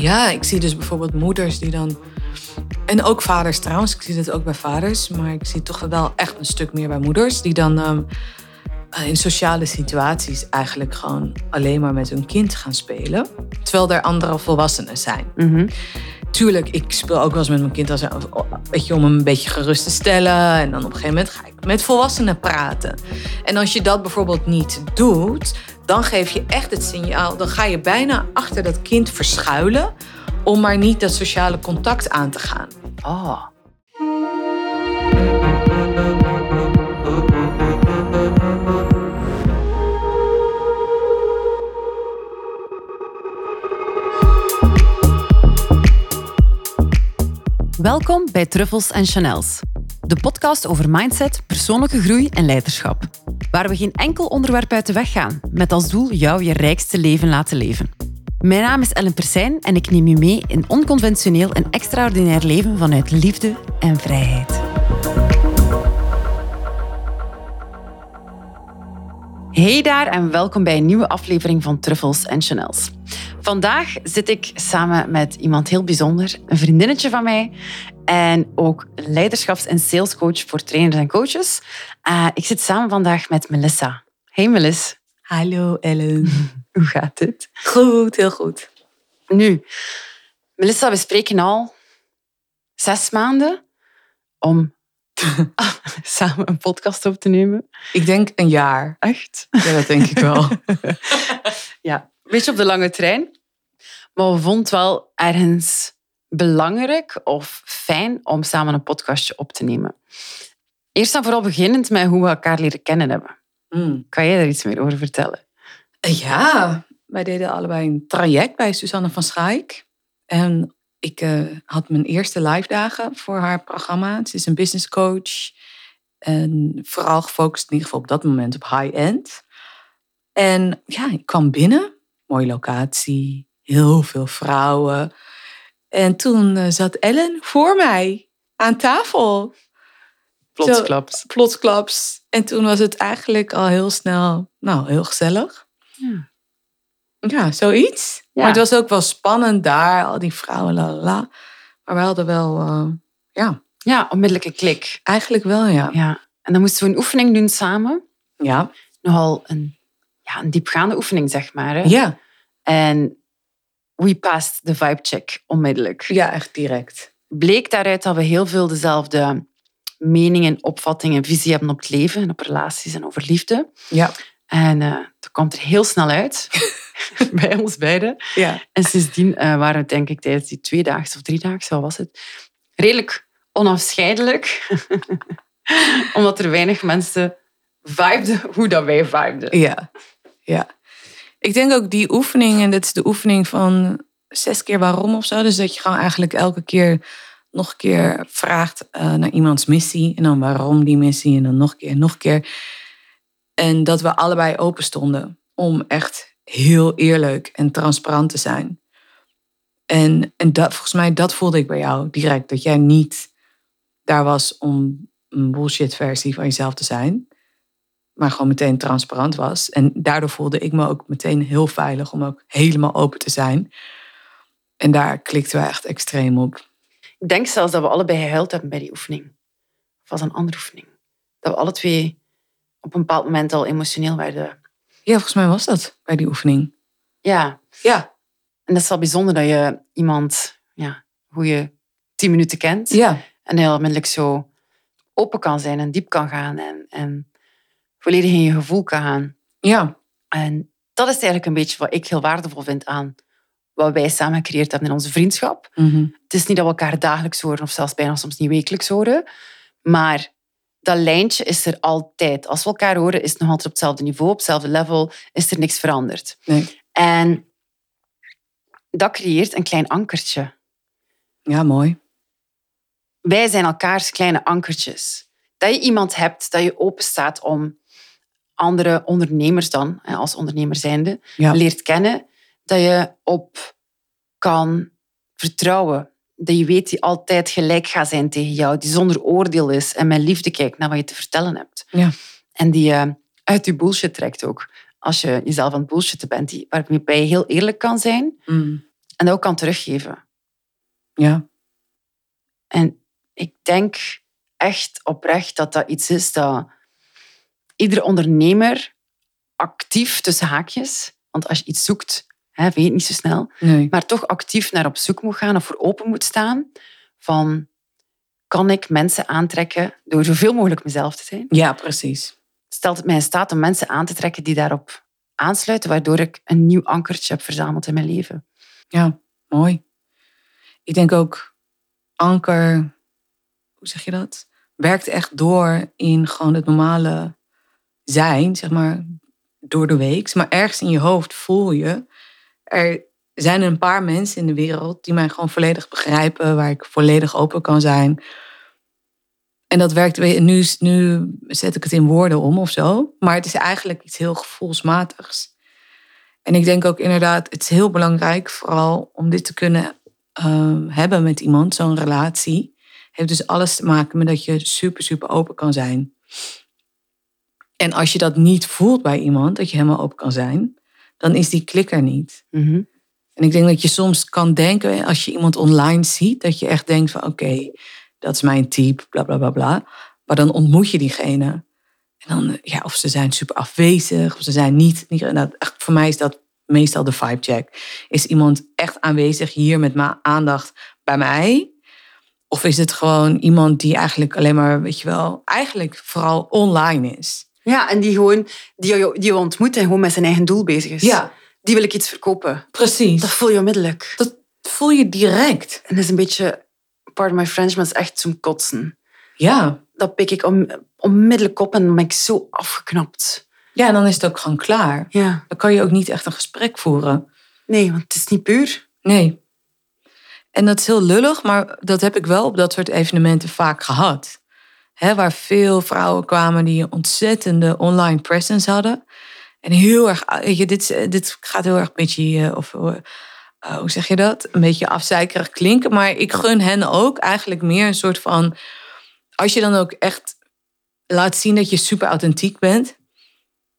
Ja, ik zie dus bijvoorbeeld moeders die dan. En ook vaders trouwens, ik zie dat ook bij vaders, maar ik zie toch wel echt een stuk meer bij moeders die dan ehm, eh, in sociale situaties eigenlijk gewoon alleen maar met hun kind gaan spelen, terwijl er andere volwassenen zijn. Mhm. Tuurlijk, ik speel ook wel eens met mijn kind als, weet je, om hem een beetje gerust te stellen. En dan op een gegeven moment ga ik met volwassenen praten. En als je dat bijvoorbeeld niet doet, dan geef je echt het signaal. Dan ga je bijna achter dat kind verschuilen om maar niet dat sociale contact aan te gaan. Oh. Welkom bij Truffles en Chanels, de podcast over mindset, persoonlijke groei en leiderschap. Waar we geen enkel onderwerp uit de weg gaan, met als doel jou je rijkste leven laten leven. Mijn naam is Ellen Persijn en ik neem je mee in onconventioneel en extraordinair leven vanuit liefde en vrijheid. Hey daar en welkom bij een nieuwe aflevering van Truffles en Chanels. Vandaag zit ik samen met iemand heel bijzonder, een vriendinnetje van mij en ook leiderschaps- en salescoach voor trainers en coaches. Uh, ik zit samen vandaag met Melissa. Hey Melissa. Hallo Ellen. Hoe gaat het? Goed, heel goed. Nu, Melissa, we spreken al zes maanden om samen een podcast op te nemen. Ik denk een jaar. Echt? Ja, dat denk ik wel. ja, een beetje op de lange trein. Maar we vonden wel ergens belangrijk of fijn om samen een podcastje op te nemen. Eerst en vooral beginnend met hoe we elkaar leren kennen hebben. Mm. Kan jij daar iets meer over vertellen? Ja, wij deden allebei een traject bij Suzanne van Schaik. En ik uh, had mijn eerste live dagen voor haar programma. Ze is een business coach. En vooral gefocust in ieder geval op dat moment op high-end. En ja, ik kwam binnen. Mooie locatie. Heel veel vrouwen. En toen uh, zat Ellen voor mij aan tafel. Plotsklaps. Zo, plotsklaps. En toen was het eigenlijk al heel snel, nou, heel gezellig. Ja. Ja, zoiets. Ja. Maar het was ook wel spannend daar, al die vrouwen, la la, la. Maar we hadden wel, uh, ja, Ja, onmiddellijke klik. eigenlijk wel, ja. Ja. En dan moesten we een oefening doen samen. Ja, Nogal een, ja, een diepgaande oefening, zeg maar. Hè? ja, En we passed de vibe check onmiddellijk. ja echt direct. Bleek daaruit dat we heel veel dezelfde meningen, opvattingen en visie hebben op het leven en op relaties en over liefde. Ja, En eh, dat komt er heel snel uit bij ons beiden. ja. En sindsdien eh, waren we, denk ik, tijdens die tweedaags of driedaags, wat was het, redelijk onafscheidelijk. Omdat er weinig mensen vibeden hoe dat wij vibeden. Ja, ja. Ik denk ook die oefening, en dat is de oefening van zes keer waarom of zo. Dus dat je gewoon eigenlijk elke keer nog een keer vraagt uh, naar iemands missie. En dan waarom die missie. En dan nog een keer, nog een keer. En dat we allebei open stonden om echt heel eerlijk en transparant te zijn. En, en dat, volgens mij, dat voelde ik bij jou direct. Dat jij niet daar was om een bullshit versie van jezelf te zijn maar gewoon meteen transparant was. En daardoor voelde ik me ook meteen heel veilig om ook helemaal open te zijn. En daar klikten we echt extreem op. Ik denk zelfs dat we allebei gehuild hebben bij die oefening. Of was een andere oefening. Dat we alle twee op een bepaald moment al emotioneel werden. Ja, volgens mij was dat bij die oefening. Ja, Ja, en dat is wel bijzonder dat je iemand, ja, hoe je tien minuten kent. ja, En heel onmiddellijk zo open kan zijn en diep kan gaan. En, en volledig in je gevoel kan gaan. ja, En dat is eigenlijk een beetje wat ik heel waardevol vind aan wat wij samen gecreëerd hebben in onze vriendschap. Mhm. Het is niet dat we elkaar dagelijks horen of zelfs bijna soms niet wekelijks horen. Maar dat lijntje is er altijd. Als we elkaar horen, is het nog altijd op hetzelfde niveau, op hetzelfde level, is er niks veranderd. Nee. En dat creëert een klein ankertje. ja, mooi. Wij zijn elkaars kleine ankertjes. Dat je iemand hebt, dat je open staat om andere ondernemers dan, als ondernemer zijnde, Ja. leert kennen, dat je op kan vertrouwen. Dat je weet die altijd gelijk gaat zijn tegen jou, die zonder oordeel is en met liefde kijkt naar wat je te vertellen hebt. Ja. En die je uit je bullshit trekt ook. Als je jezelf aan het bullshitten bent, die, waarbij je heel eerlijk kan zijn Mm. En dat ook kan teruggeven. Ja. En ik denk echt oprecht dat dat iets is dat iedere ondernemer actief tussen haakjes, want als je iets zoekt, hè, weet je het niet zo snel, Nee. maar toch actief naar op zoek moet gaan of voor open moet staan van kan ik mensen aantrekken door zoveel mogelijk mezelf te zijn? Ja, precies. Stelt het mij in staat om mensen aan te trekken die daarop aansluiten, waardoor ik een nieuw ankertje heb verzameld in mijn leven. Ja, mooi. Ik denk ook, anker, hoe zeg je dat? Werkt echt door in gewoon het normale zijn, zeg maar, door de week. Maar ergens in je hoofd voel je, er zijn een paar mensen in de wereld die mij gewoon volledig begrijpen, waar ik volledig open kan zijn. En dat werkt, nu, nu zet ik het in woorden om of zo, maar het is eigenlijk iets heel gevoelsmatigs. En ik denk ook inderdaad, het is heel belangrijk, vooral om dit te kunnen uh, hebben met iemand, zo'n relatie. Heeft dus alles te maken met dat je super, super open kan zijn. En als je dat niet voelt bij iemand, dat je helemaal open kan zijn, dan is die klik er niet. Mm -hmm. En ik denk dat je soms kan denken, als je iemand online ziet, dat je echt denkt van oké, okay, dat is mijn type, bla bla bla bla. Maar dan ontmoet je diegene. En dan, ja, of ze zijn super afwezig, of ze zijn niet. niet nou, echt, voor mij is dat meestal de vibe check. Is iemand echt aanwezig hier met mijn aandacht bij mij? Of is het gewoon iemand die eigenlijk alleen maar, weet je wel, eigenlijk vooral online is? Ja, en die gewoon, die je, die je ontmoet en gewoon met zijn eigen doel bezig is. Ja. Die wil ik iets verkopen. Precies. Dat voel je onmiddellijk. Dat voel je direct. En dat is een beetje, pardon my French, maar het is echt zo'n kotsen. Ja. Dat pik ik om, onmiddellijk op en dan ben ik zo afgeknapt. Ja, en dan is het ook gewoon klaar. Ja. Dan kan je ook niet echt een gesprek voeren. Nee, want het is niet puur. Nee. En dat is heel lullig, maar dat heb ik wel op dat soort evenementen vaak gehad. He, waar veel vrouwen kwamen die een ontzettende online presence hadden. En heel erg, weet je, dit, dit gaat heel erg bitchy, of uh, hoe zeg je dat? Een beetje afzeikerig klinken. Maar ik gun hen ook eigenlijk meer een soort van. Als je dan ook echt laat zien dat je super authentiek bent,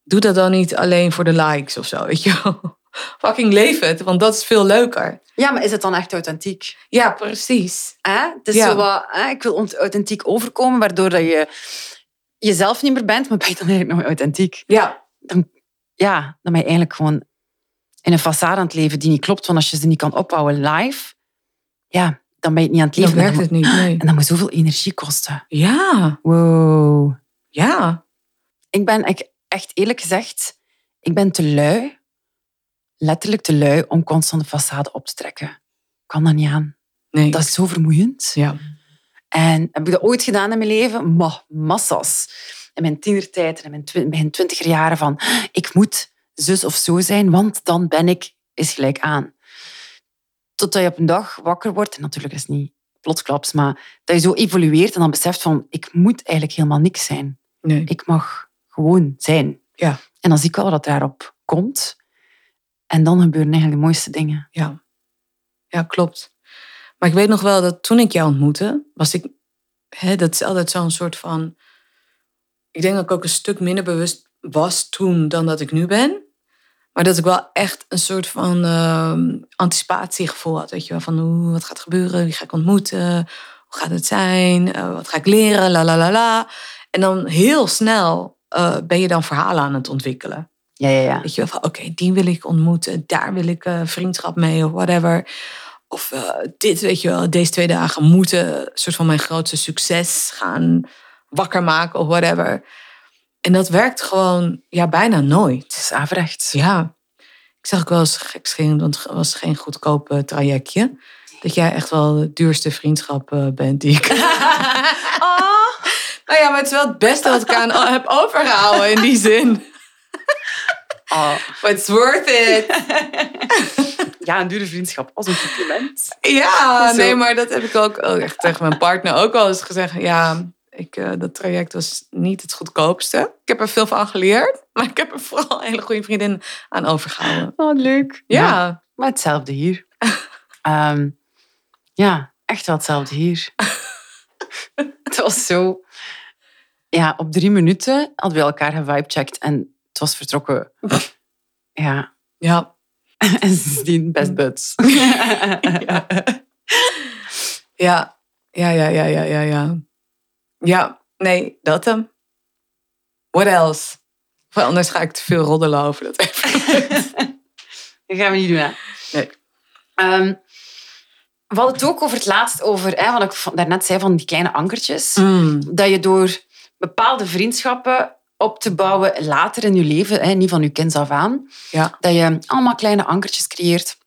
doe dat dan niet alleen voor de likes of zo, weet je wel. Fucking leef het, want dat is veel leuker. Ja, maar is het dan echt authentiek? Ja, precies. Het is Ja. zo wat, ik wil authentiek overkomen, waardoor dat je jezelf niet meer bent, maar ben je dan eigenlijk nog authentiek? Ja, Ja, dan ben je eigenlijk gewoon in een façade aan het leven die niet klopt. Want als je ze niet kan opbouwen live, ja, dan ben je het niet aan het dan leven. werkt En het niet. Nee. En dat moet zoveel energie kosten. Ja, Wow. ja. Ik ben echt eerlijk gezegd, ik ben te lui, letterlijk te lui, om constant de façade op te trekken. Kan dat niet aan. Nee. Dat is zo vermoeiend. Ja. En heb ik dat ooit gedaan in mijn leven? Ma, massas. In mijn tienertijd en in mijn begin twintiger jaren van ik moet zus of zo zijn, want dan ben ik is gelijk aan. Totdat je op een dag wakker wordt, en natuurlijk is het niet plotsklaps, maar dat je zo evolueert en dan beseft van ik moet eigenlijk helemaal niks zijn. Nee. Ik mag gewoon zijn. Ja. En dan zie ik wel dat daarop komt. En dan gebeuren eigenlijk de mooiste dingen. Ja. ja, klopt. Maar ik weet nog wel dat toen ik jou ontmoette, was ik, hè, dat is altijd zo'n soort van, ik denk dat ik ook een stuk minder bewust was toen dan dat ik nu ben. Maar dat ik wel echt een soort van ehm, anticipatiegevoel had. Weet je wel, van hoe, wat gaat gebeuren, wie ga ik ontmoeten, hoe gaat het zijn, Eh, wat ga ik leren, la la la la. En dan heel snel eh, ben je dan verhalen aan het ontwikkelen. Ja, ja, ja. Weet je wel, van oké, die wil ik ontmoeten, daar wil ik eh, vriendschap mee of whatever. Of eh, dit, weet je wel, deze twee dagen moeten een soort van mijn grootste succes gaan wakker maken of whatever. En dat werkt gewoon ja, bijna nooit. Het is averechts. Ja, ik zag ook wel eens want het was geen goedkoop eh, trajectje. Dat jij echt wel de duurste vriendschap bent die ik... Nou ja, maar het is wel het beste wat ik aan heb overgehouden in die zin. But it's worth it. Ja, een dure vriendschap als een compliment. Ja, Zo. nee, maar dat heb ik ook ook echt tegen mijn partner ook al eens gezegd. Ja, ik, eh, dat traject was niet het goedkoopste. Ik heb er veel van geleerd, maar ik heb er vooral een hele goede vriendin aan overgehouden. Oh, leuk. Ja, Maar hetzelfde hier. Ehm, ja, echt wel hetzelfde hier. het was zo... Ja, op drie minuten hadden we elkaar gevibecheckt en was vertrokken. Ja, ja. en sindsdien best buds. ja. ja, ja, ja, ja, ja, ja, ja. Ja, nee, dat hem. What else? Want anders ga ik te veel roddelen over dat even. dat gaan we niet doen, hè? Nee. Ehm, we hadden het ook over het laatst over, hè, wat ik daarnet zei, van die kleine ankertjes. Mm. Dat je door bepaalde vriendschappen op te bouwen later in je leven, hè, niet van je kinds af aan, Ja. dat je allemaal kleine ankertjes creëert.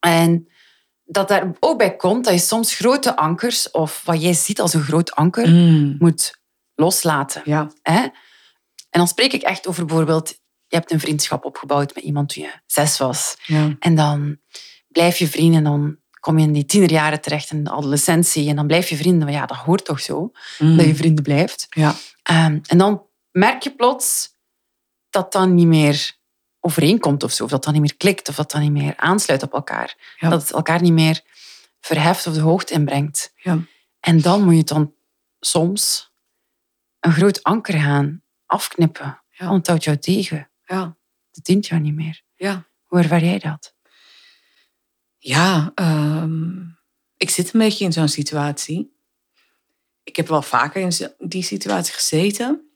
En dat daar ook bij komt dat je soms grote ankers, of wat jij ziet als een groot anker, Mm. moet loslaten. Ja. Hè? En dan spreek ik echt over bijvoorbeeld, je hebt een vriendschap opgebouwd met iemand toen je zes was. Ja. En dan blijf je vrienden en dan kom je in die tienerjaren terecht in de adolescentie. En dan blijf je vrienden. Maar ja, dat hoort toch zo, Mm. dat je vrienden blijft. Ja. Ehm, en dan merk je plots dat dat niet meer overeenkomt of zo. Of dat dat niet meer klikt. Of dat dat niet meer aansluit op elkaar. Ja. Dat het elkaar niet meer verheft of de hoogte inbrengt. Ja. En dan moet je dan soms een groot anker gaan afknippen. Ja. Want het houdt jou tegen. Ja. Dat dient jou niet meer. Ja. Hoe ervaar jij dat? Ja, ehm, ik zit een beetje in zo'n situatie. Ik heb wel vaker in die situatie gezeten.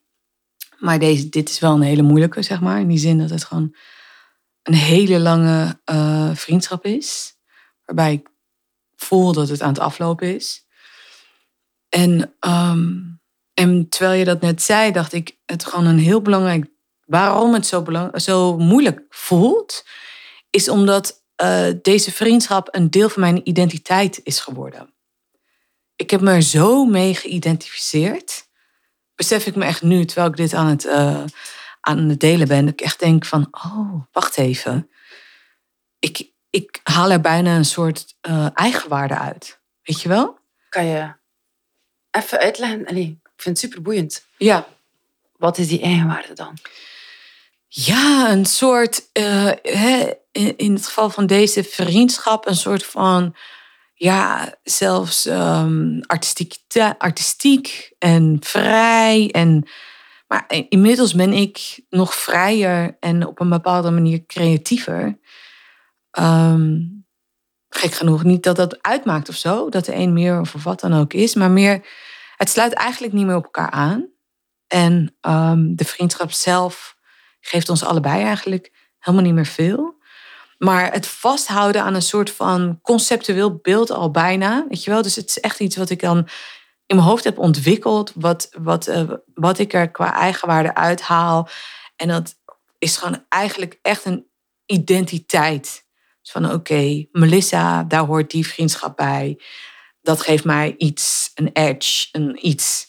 Maar deze, dit is wel een hele moeilijke, zeg maar. In die zin dat het gewoon een hele lange eh, vriendschap is. Waarbij ik voel dat het aan het aflopen is. En, ehm, en terwijl je dat net zei, dacht ik het gewoon een heel belangrijk... Waarom het zo, belang, zo moeilijk voelt, is omdat eh, deze vriendschap een deel van mijn identiteit is geworden. Ik heb me er zo mee geïdentificeerd. Besef ik me echt nu, terwijl ik dit aan het, eh, aan het delen ben, dat ik echt denk van, oh, wacht even. Ik, ik haal er bijna een soort eh, eigenwaarde uit. Weet je wel? Kan je even uitleggen? Allee, ik vind het super boeiend. Ja. Wat is die eigenwaarde dan? Ja, een soort, eh, hè, in, in het geval van deze vriendschap, een soort van, ja, zelfs ehm, artistiek, artistiek en vrij. En, maar inmiddels ben ik nog vrijer en op een bepaalde manier creatiever. Ehm, gek genoeg, niet dat dat uitmaakt of zo, dat de een meer of wat dan ook is, maar meer, het sluit eigenlijk niet meer op elkaar aan. En ehm, de vriendschap zelf geeft ons allebei eigenlijk helemaal niet meer veel. Maar het vasthouden aan een soort van conceptueel beeld al bijna, weet je wel. Dus het is echt iets wat ik dan in mijn hoofd heb ontwikkeld, wat, wat, eh, wat ik er qua eigenwaarde uithaal. En dat is gewoon eigenlijk echt een identiteit. Dus van oké, Melissa, daar hoort die vriendschap bij. Dat geeft mij iets, een edge, een iets.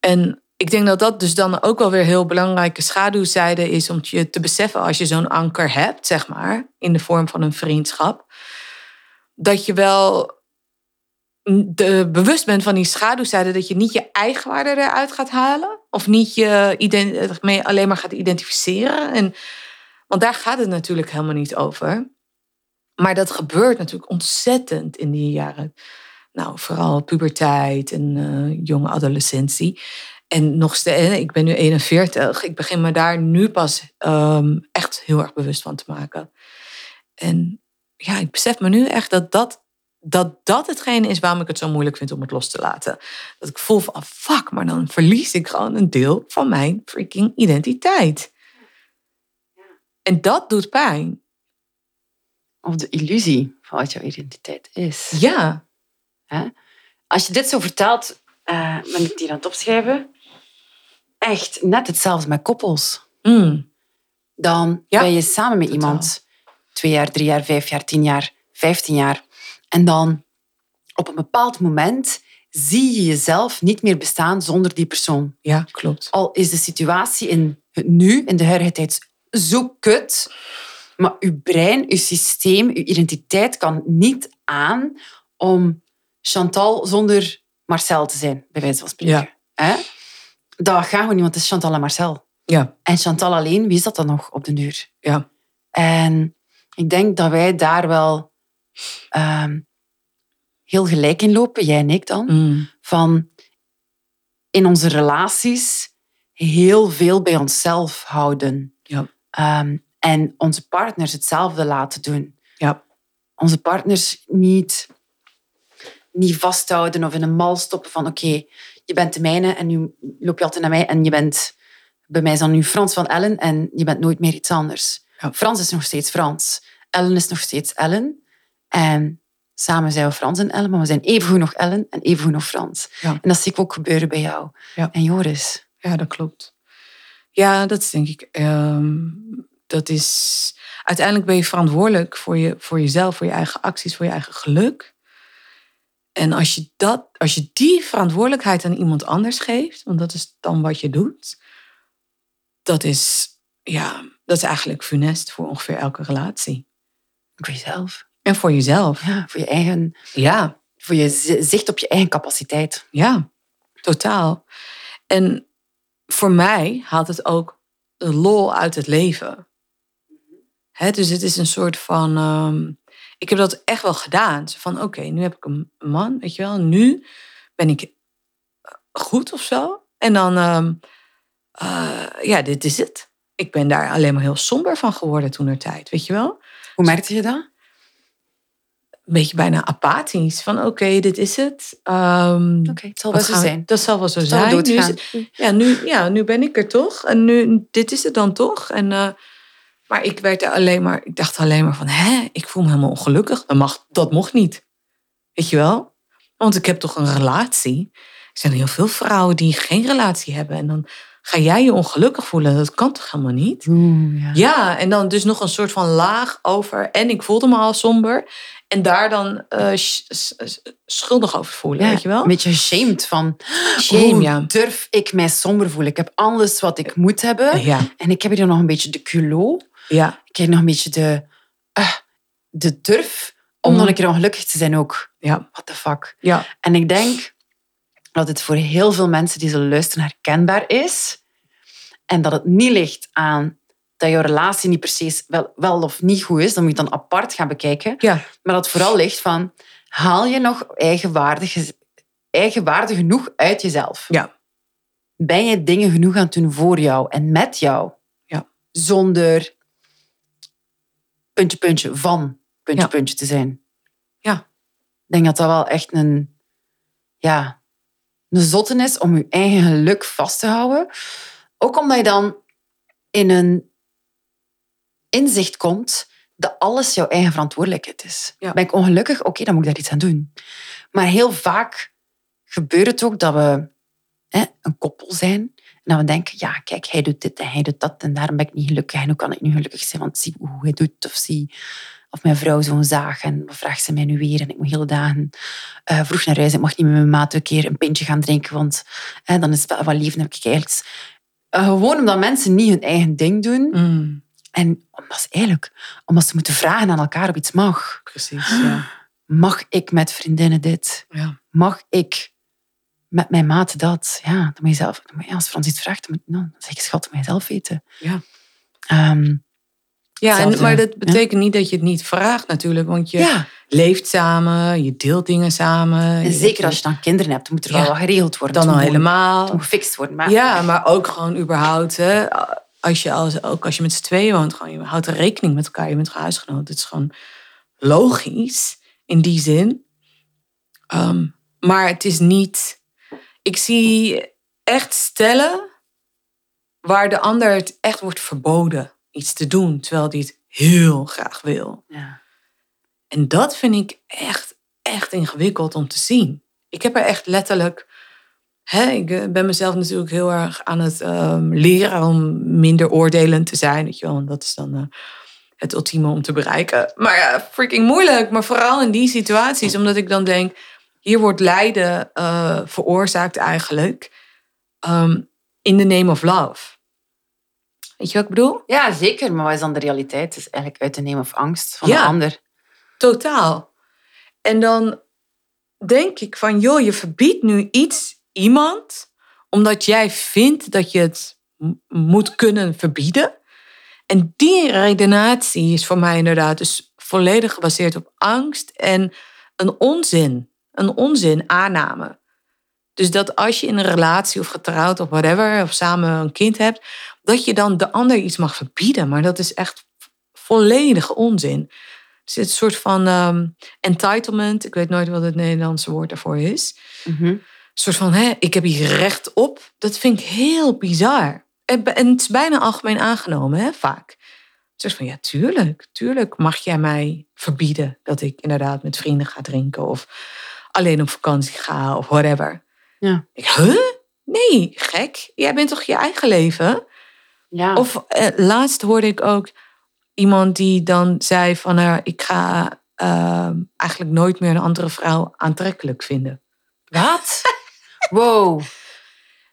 En ik denk dat dat dus dan ook wel weer heel belangrijke schaduwzijde is om je te beseffen als je zo'n anker hebt, zeg maar, in de vorm van een vriendschap, dat je wel de, bewust bent van die schaduwzijde, dat je niet je eigenwaarde eruit gaat halen of niet je alleen maar gaat identificeren. En, want daar gaat het natuurlijk helemaal niet over. Maar dat gebeurt natuurlijk ontzettend in die jaren. Nou, vooral puberteit en eh, jonge adolescentie. En nog steeds, ik ben nu 41. Ik begin me daar nu pas ehm, echt heel erg bewust van te maken. En ja, ik besef me nu echt dat dat, dat dat hetgene is waarom ik het zo moeilijk vind om het los te laten. Dat ik voel van, fuck, maar dan verlies ik gewoon een deel van mijn freaking identiteit. En dat doet pijn. Of de illusie van wat jouw identiteit is. Ja, Als je dit zo vertelt, eh ben ik hier aan het opschrijven. Echt net hetzelfde met koppels. Mm. Dan Ja, ben je samen met totaal. iemand twee jaar, drie jaar, vijf jaar, tien jaar, vijftien jaar. En dan op een bepaald moment zie je jezelf niet meer bestaan zonder die persoon. ja klopt. Al is de situatie in het nu, in de huidige tijd, zo kut. Maar uw brein, uw systeem, uw identiteit kan niet aan om Chantal zonder Marcel te zijn, bij wijze van spreken. Ja. Hè? Dat gaat gewoon niet, want het is Chantal en Marcel. Ja, En Chantal alleen, wie is dat dan nog op de duur? ja, En ik denk dat wij daar wel ehm, heel gelijk in lopen, jij en ik dan mm. van in onze relaties heel veel bij onszelf houden. Ja. Ehm, En onze partners hetzelfde laten doen. Ja. Onze partners niet, niet vasthouden of in een mal stoppen van oké, je bent de mijne en nu loop je altijd naar mij en je bent, bij mij is dan nu Frans van Ellen en je bent nooit meer iets anders. Ja. Frans is nog steeds Frans. Ellen is nog steeds Ellen. En samen zijn we Frans en Ellen, maar we zijn evengoed nog Ellen en evengoed nog Frans. Ja. En dat zie ik ook gebeuren bij jou. Ja. En Joris. Ja, dat klopt. Ja, dat denk ik. ehm, dat is. Uiteindelijk ben je verantwoordelijk voor, je, voor jezelf, voor je eigen acties, voor je eigen geluk. En als je, dat, als je die verantwoordelijkheid aan iemand anders geeft, want dat is dan wat je doet, dat is, ja, dat is eigenlijk funest voor ongeveer elke relatie. Voor jezelf. En voor jezelf. Ja, voor je eigen, Ja, voor je zi- zicht op je eigen capaciteit. Ja, totaal. En voor mij haalt het ook lol uit het leven. Hè, dus het is een soort van. ehm, ik heb dat echt wel gedaan. Van: oké, nu heb ik een man, weet je wel. Nu ben ik goed of zo. En dan, ehm, eh, ja, dit is het. Ik ben daar alleen maar heel somber van geworden toen er tijd, weet je wel. Hoe merkte je dat? Een beetje bijna apathisch. Van oké, dit is het. Ehm, Oké, het zal wel zo zijn. Dat zal wel zo zal zijn. Nu het- ja, nu, ja, nu ben ik er toch. En nu, dit is het dan toch. En, eh, maar ik werd er alleen maar, ik dacht alleen maar van, hè, ik voel me helemaal ongelukkig. Dat, mag, dat mocht niet. Weet je wel? Want ik heb toch een relatie. Er zijn heel veel vrouwen die geen relatie hebben. En dan ga jij je ongelukkig voelen. Dat kan toch helemaal niet? Oeh, ja. Ja, en dan dus nog een soort van laag over. En ik voelde me al somber. En daar dan eh, sch- sch- sch- schuldig over voelen, Ja, weet je wel? Een beetje ashamed van, Shame, hoe ja. durf ik mij somber voelen? Ik heb alles wat ik moet hebben. Ja, En ik heb hier nog een beetje de culot. Ja, Ik heb nog een beetje de, ah, de durf om Mhm. nog een keer ongelukkig te zijn ook. ja, What the fuck? ja. En ik denk dat het voor heel veel mensen die zullen luisteren herkenbaar is. En dat het niet ligt aan dat jouw relatie niet precies wel, wel of niet goed is. Dan moet je dan apart gaan bekijken. Ja, Maar dat het vooral ligt van, haal je nog eigenwaardig, eigenwaardig genoeg uit jezelf? ja, Ben je dingen genoeg aan het doen voor jou en met jou? Ja. Zonder puntje, puntje, van puntje, Ja. puntje te zijn. Ja. Ik denk dat dat wel echt een, ja, een zotten is om je eigen geluk vast te houden. Ook omdat je dan in een inzicht komt dat alles jouw eigen verantwoordelijkheid is. Ja. Ben ik ongelukkig? Oké, dan moet ik daar iets aan doen. Maar heel vaak gebeurt het ook dat we hè, een koppel zijn en dat we denken, ja, kijk, hij doet dit en hij doet dat en daarom ben ik niet gelukkig. En hoe kan ik nu gelukkig zijn? Want zie hoe hij doet of zie of mijn vrouw zo'n zaag en wat vraagt ze mij nu weer? En ik moet hele dagen eh, vroeg naar huis. Ik mag niet met mijn maat een keer een pintje gaan drinken, want hè, dan is het wel wat lief. Heb ik eigenlijk... Eh, gewoon omdat mensen niet hun eigen ding doen. Mm, En omdat ze eigenlijk omdat ze moeten vragen aan elkaar of iets mag. precies. Ja. Mag ik met vriendinnen dit? Ja. Mag ik met mijn maat dat? Ja, dan moet je zelf... Dan moet je, als Frans iets vraagt, dan, moet, dan zeg ik, schat, dat moet je zelf weten. Ja. Ehm, Ja, en, maar dat ja. betekent niet dat je het niet vraagt natuurlijk. Want je ja, leeft samen, je deelt dingen samen. en zeker als je dan kinderen hebt, dan moet er Ja. wel geregeld worden. Dan Het al moet helemaal. Moet gefixt worden. Maar Ja, maar ook gewoon überhaupt. Hè, als je als, ook als je met z'n tweeën woont, gewoon, je houdt er rekening met elkaar. Je bent huisgenoot. Het is gewoon logisch in die zin. Ehm, maar het is niet... Ik zie echt stellen waar de ander het echt wordt verboden iets te doen. Terwijl die het heel graag wil. Ja. En dat vind ik echt, echt ingewikkeld om te zien. Ik heb er echt letterlijk. Hè, ik eh, ben mezelf natuurlijk heel erg aan het ehm, leren om minder oordelend te zijn. Weet je wel, en dat is dan eh, het ultieme om te bereiken. Maar ja, freaking moeilijk. Maar vooral in die situaties, omdat ik dan denk: hier wordt lijden eh, veroorzaakt eigenlijk. ehm, in the name of love. Weet je wat ik bedoel? ja, zeker. Maar wat is dan de realiteit? Het is eigenlijk uit te nemen of angst van Ja. de ander. Totaal. En dan denk ik van, joh, je verbiedt nu iets iemand omdat jij vindt dat je het moet kunnen verbieden. En die redenatie is voor mij inderdaad dus volledig gebaseerd op angst en een onzin. Een onzin aanname. Dus dat als je in een relatie of getrouwd of whatever, of samen een kind hebt, dat je dan de ander iets mag verbieden. Maar dat is echt volledige onzin. Er zit een soort van ehm, entitlement. Ik weet nooit wat het Nederlandse woord daarvoor is. Mhm. Een soort van, hè, ik heb hier recht op. Dat vind ik heel bizar. En en het is bijna algemeen aangenomen, hè, vaak. Soort van, ja, tuurlijk, tuurlijk mag jij mij verbieden dat ik inderdaad met vrienden ga drinken of alleen op vakantie ga of whatever. Ja. Ik, huh? Nee, gek. Jij bent toch je eigen leven? Ja. Of eh, laatst hoorde ik ook iemand die dan zei van, eh, ik ga eh, eigenlijk nooit meer een andere vrouw aantrekkelijk vinden. Wat? Wow.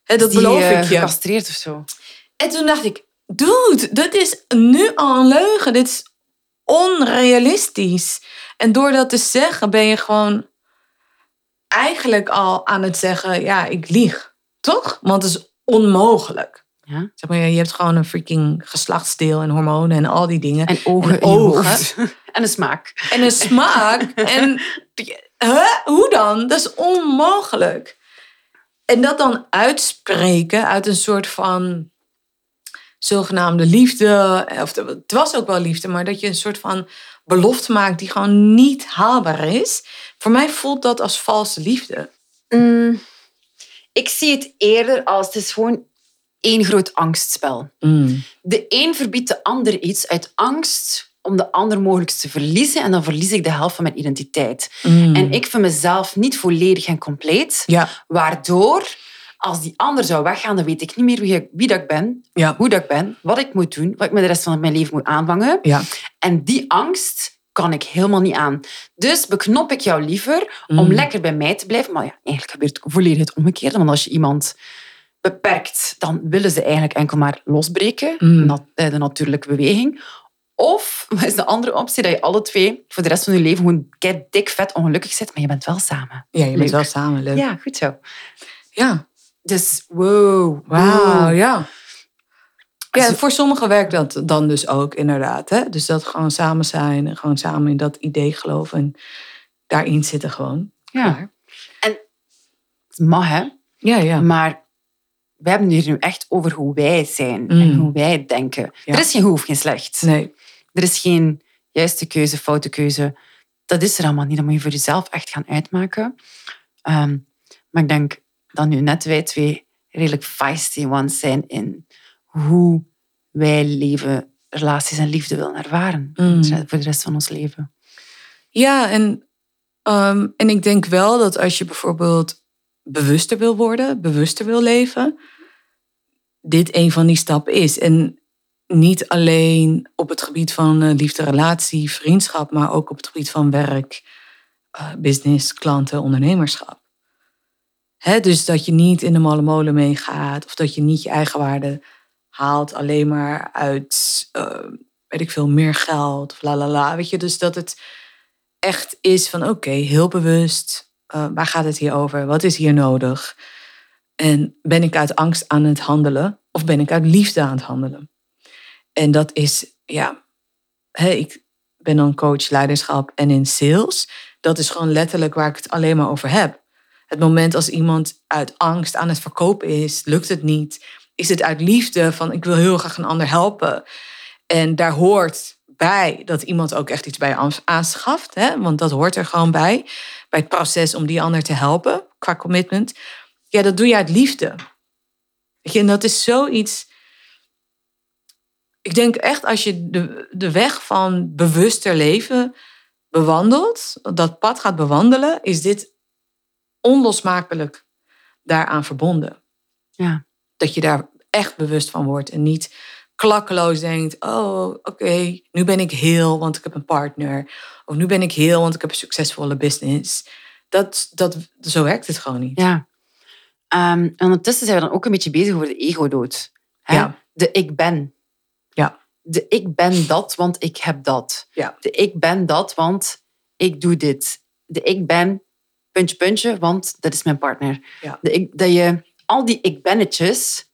Hè, dat Is die, beloof eh, ik je. Gecastreerd of zo. En toen dacht ik, dude, dat is nu al een leugen. Dit is onrealistisch. En door dat te zeggen ben je gewoon eigenlijk al aan het zeggen, ja, ik lieg. Toch? Want het is onmogelijk. Ja. Zeg maar, je hebt gewoon een freaking geslachtsdeel en hormonen en al die dingen. En ogen En ogen. een smaak. En een smaak. en huh? hoe dan? Dat is onmogelijk. En dat dan uitspreken uit een soort van zogenaamde liefde. Of het was ook wel liefde, maar dat je een soort van belofte maakt die gewoon niet haalbaar is. Voor mij voelt dat als valse liefde. Mm, ik zie het eerder als het is gewoon één groot angstspel. De een verbiedt de ander iets uit angst om de ander mogelijk te verliezen. En dan verlies ik de helft van mijn identiteit. En ik vind mezelf niet volledig en compleet. Ja, Waardoor, als die ander zou weggaan, dan weet ik niet meer wie, ik- wie dat ik ben, ja, hoe dat ik ben, wat ik moet doen, wat ik met de rest van mijn leven moet aanvangen. ja. En die angst kan ik helemaal niet aan. Dus beknop ik jou liever om Mm. lekker bij mij te blijven. Maar ja, eigenlijk gebeurt het volledig het omgekeerde. Want als je iemand beperkt, dan willen ze eigenlijk enkel maar losbreken. Mm. Eh, de natuurlijke beweging. Of wat is de andere optie dat je alle twee voor de rest van je leven gewoon kei dik vet ongelukkig zit, maar je bent wel samen. Ja, je bent wel samen leuk. Ja, goed zo. ja. Dus wow. Wauw, wow. ja. Ja, voor sommigen werkt dat dan dus ook inderdaad. Hè? Dus dat gewoon samen zijn en gewoon samen in dat idee geloven en daarin zitten gewoon. Ja. Klaar. Het mag, hè. Ja, ja. Maar we hebben het hier nu echt over hoe wij zijn en Mm. hoe wij denken. Ja. Er is geen goed of geen slecht. Nee. Er is geen juiste keuze, foute keuze. Dat is er allemaal niet. Dat moet je voor jezelf echt gaan uitmaken. Ehm, maar ik denk dat nu net wij twee redelijk feisty ones zijn in hoe wij leven, relaties en liefde willen ervaren. Mm. Voor de rest van ons leven. Ja, en, ehm, en ik denk wel dat als je bijvoorbeeld bewuster wil worden, bewuster wil leven, dit een van die stappen is. En niet alleen op het gebied van eh, liefde, relatie, vriendschap, maar ook op het gebied van werk, eh, business, klanten, ondernemerschap. Dus dat je niet in de malle molen meegaat of dat je niet je eigen waarde haalt alleen maar uit, eh, weet ik veel, meer geld of la la la. Weet je, dus dat het echt is van oké, heel bewust, eh, waar gaat het hier over? Wat is hier nodig? En ben ik uit angst aan het handelen of ben ik uit liefde aan het handelen? En dat is, ja, ik ben dan coach leiderschap en in sales. Dat is gewoon letterlijk waar ik het alleen maar over heb. Het moment als iemand uit angst aan het verkopen is, lukt het niet. Is het uit liefde van ik wil heel graag een ander helpen. En daar hoort bij dat iemand ook echt iets bij aanschaft. Hè? Want dat hoort er gewoon bij. Bij het proces om die ander te helpen qua commitment. Ja, dat doe je uit liefde. Weet je, en dat is zoiets. Ik denk echt als je de, de weg van bewuster leven bewandelt, dat pad gaat bewandelen, is dit onlosmakelijk daaraan verbonden. Ja. Dat je daar echt bewust van wordt en niet klakkeloos denkt: oh, oké, nu ben ik heel, want ik heb een partner. Of nu ben ik heel, want ik heb een succesvolle business. Dat, dat, zo werkt het gewoon niet. Ja. Ehm, en ondertussen zijn we dan ook een beetje bezig over de ego-dood. Ja. De ik ben. Ja. De ik ben dat, want ik heb dat. Ja. De ik ben dat, want ik doe dit. De ik ben puntje, puntje, want dat is mijn partner. Ja. De ik, dat je al die ik bennetjes,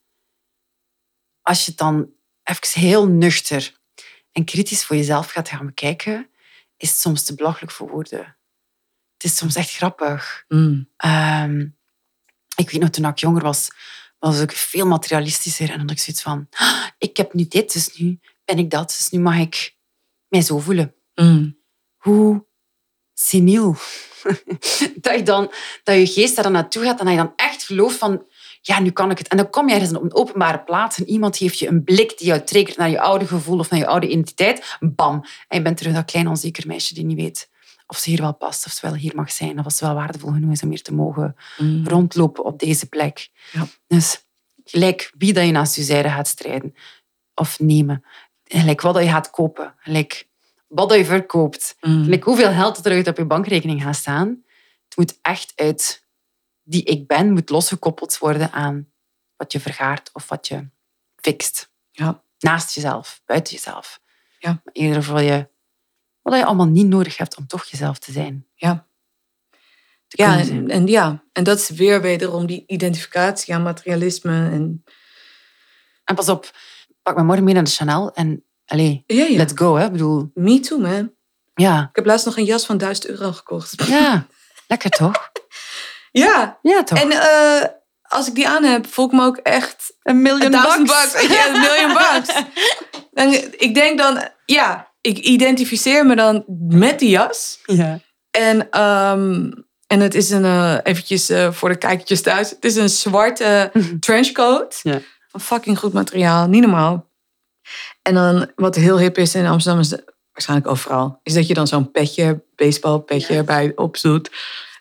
als je het dan even heel nuchter en kritisch voor jezelf gaat gaan bekijken, is het soms te belachelijk voor woorden. Het is soms echt grappig. Mm. Ehm, ik weet nog, toen ik jonger was, was ik veel materialistischer. En dan had ik zoiets van, "Ah, ik heb nu dit, dus nu ben ik dat. Dus nu mag ik mij zo voelen. Mm. Hoe seniel. dat, je dan, dat je geest daar dan naartoe gaat en dat je dan echt gelooft van ja, nu kan ik het. En dan kom je ergens op een openbare plaats en iemand geeft je een blik die jou triggert naar je oude gevoel of naar je oude identiteit. Bam. En je bent terug dat klein onzeker meisje die niet weet of ze hier wel past, of ze wel hier mag zijn, of of ze wel waardevol genoeg is om hier te mogen Mm. rondlopen op deze plek. Ja. Dus gelijk wie dat je naast je zijde gaat strijden of nemen. Gelijk wat dat je gaat kopen. Gelijk wat je verkoopt. Mm. Hoeveel geld dat er uit op je bankrekening gaat staan. Het moet echt uit die ik ben, moet losgekoppeld worden aan wat je vergaart of wat je fixt. Ja. Naast jezelf, buiten jezelf. Ja. Maar eerder voor je, wat je allemaal niet nodig hebt om toch jezelf te zijn. Ja. Te Ja, zijn. en ja, en dat is weer wederom die identificatie aan materialisme. En, En pas op, pak me morgen mee naar de Chanel en ja, ja. let's go. Hè. Ik bedoel, Me too, man. ja, Ik heb laatst nog een jas van 1000 euro gekocht. ja, lekker toch? Ja, Ja, toch? en eh, als ik die aan heb, voel ik me ook echt een million Thousand bucks. Ja, een million bucks. En ik denk dan, ja, ik identificeer me dan met die jas. Ja. En, ehm, en het is een, eh, eventjes eh, voor de kijkertjes thuis. Het is een zwarte trenchcoat. Ja. Van fucking goed materiaal, niet normaal. En dan, wat heel hip is in Amsterdam, is de- waarschijnlijk overal, is dat je dan zo'n petje, baseballpetje Ja. erbij opzoet.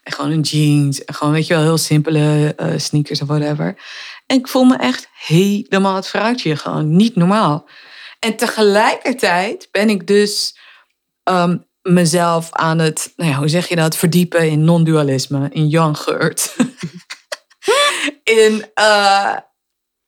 En gewoon een jeans. En gewoon, weet je wel, heel simpele eh, sneakers of whatever. En ik voel me echt helemaal het fruitje. Gewoon niet normaal. En tegelijkertijd ben ik dus ehm, mezelf aan het, nou ja, hoe zeg je dat, verdiepen in non-dualisme, in Jan Geurt. in, eh,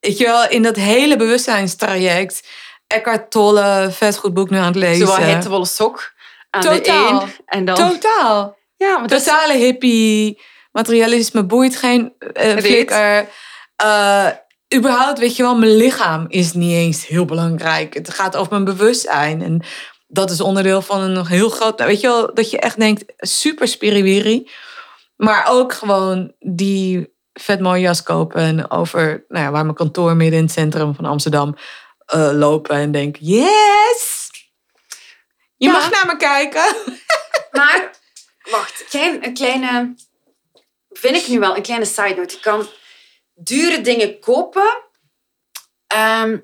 weet je wel, in dat hele bewustzijnstraject. Eckhart Tolle, vet goed boek nu aan het lezen. Zo een wollen sok aan Totaal. de een. En dan... Totaal. Ja, maar is... Totale hippie. Materialisme boeit geen Reet. flikker. Eh, überhaupt, weet je wel, mijn lichaam is niet eens heel belangrijk. Het gaat over mijn bewustzijn. En dat is onderdeel van een nog heel groot... Weet je wel, dat je echt denkt, super spiriwiri. Maar ook gewoon die vet mooie jas kopen. En over, nou ja, waar mijn kantoor midden in het centrum van Amsterdam eh, lopen. En denk, yes! Je Ja. mag naar me kijken. Maar, wacht. Klein, een kleine... Vind ik nu wel, een kleine side note. Je kan dure dingen kopen... ehm,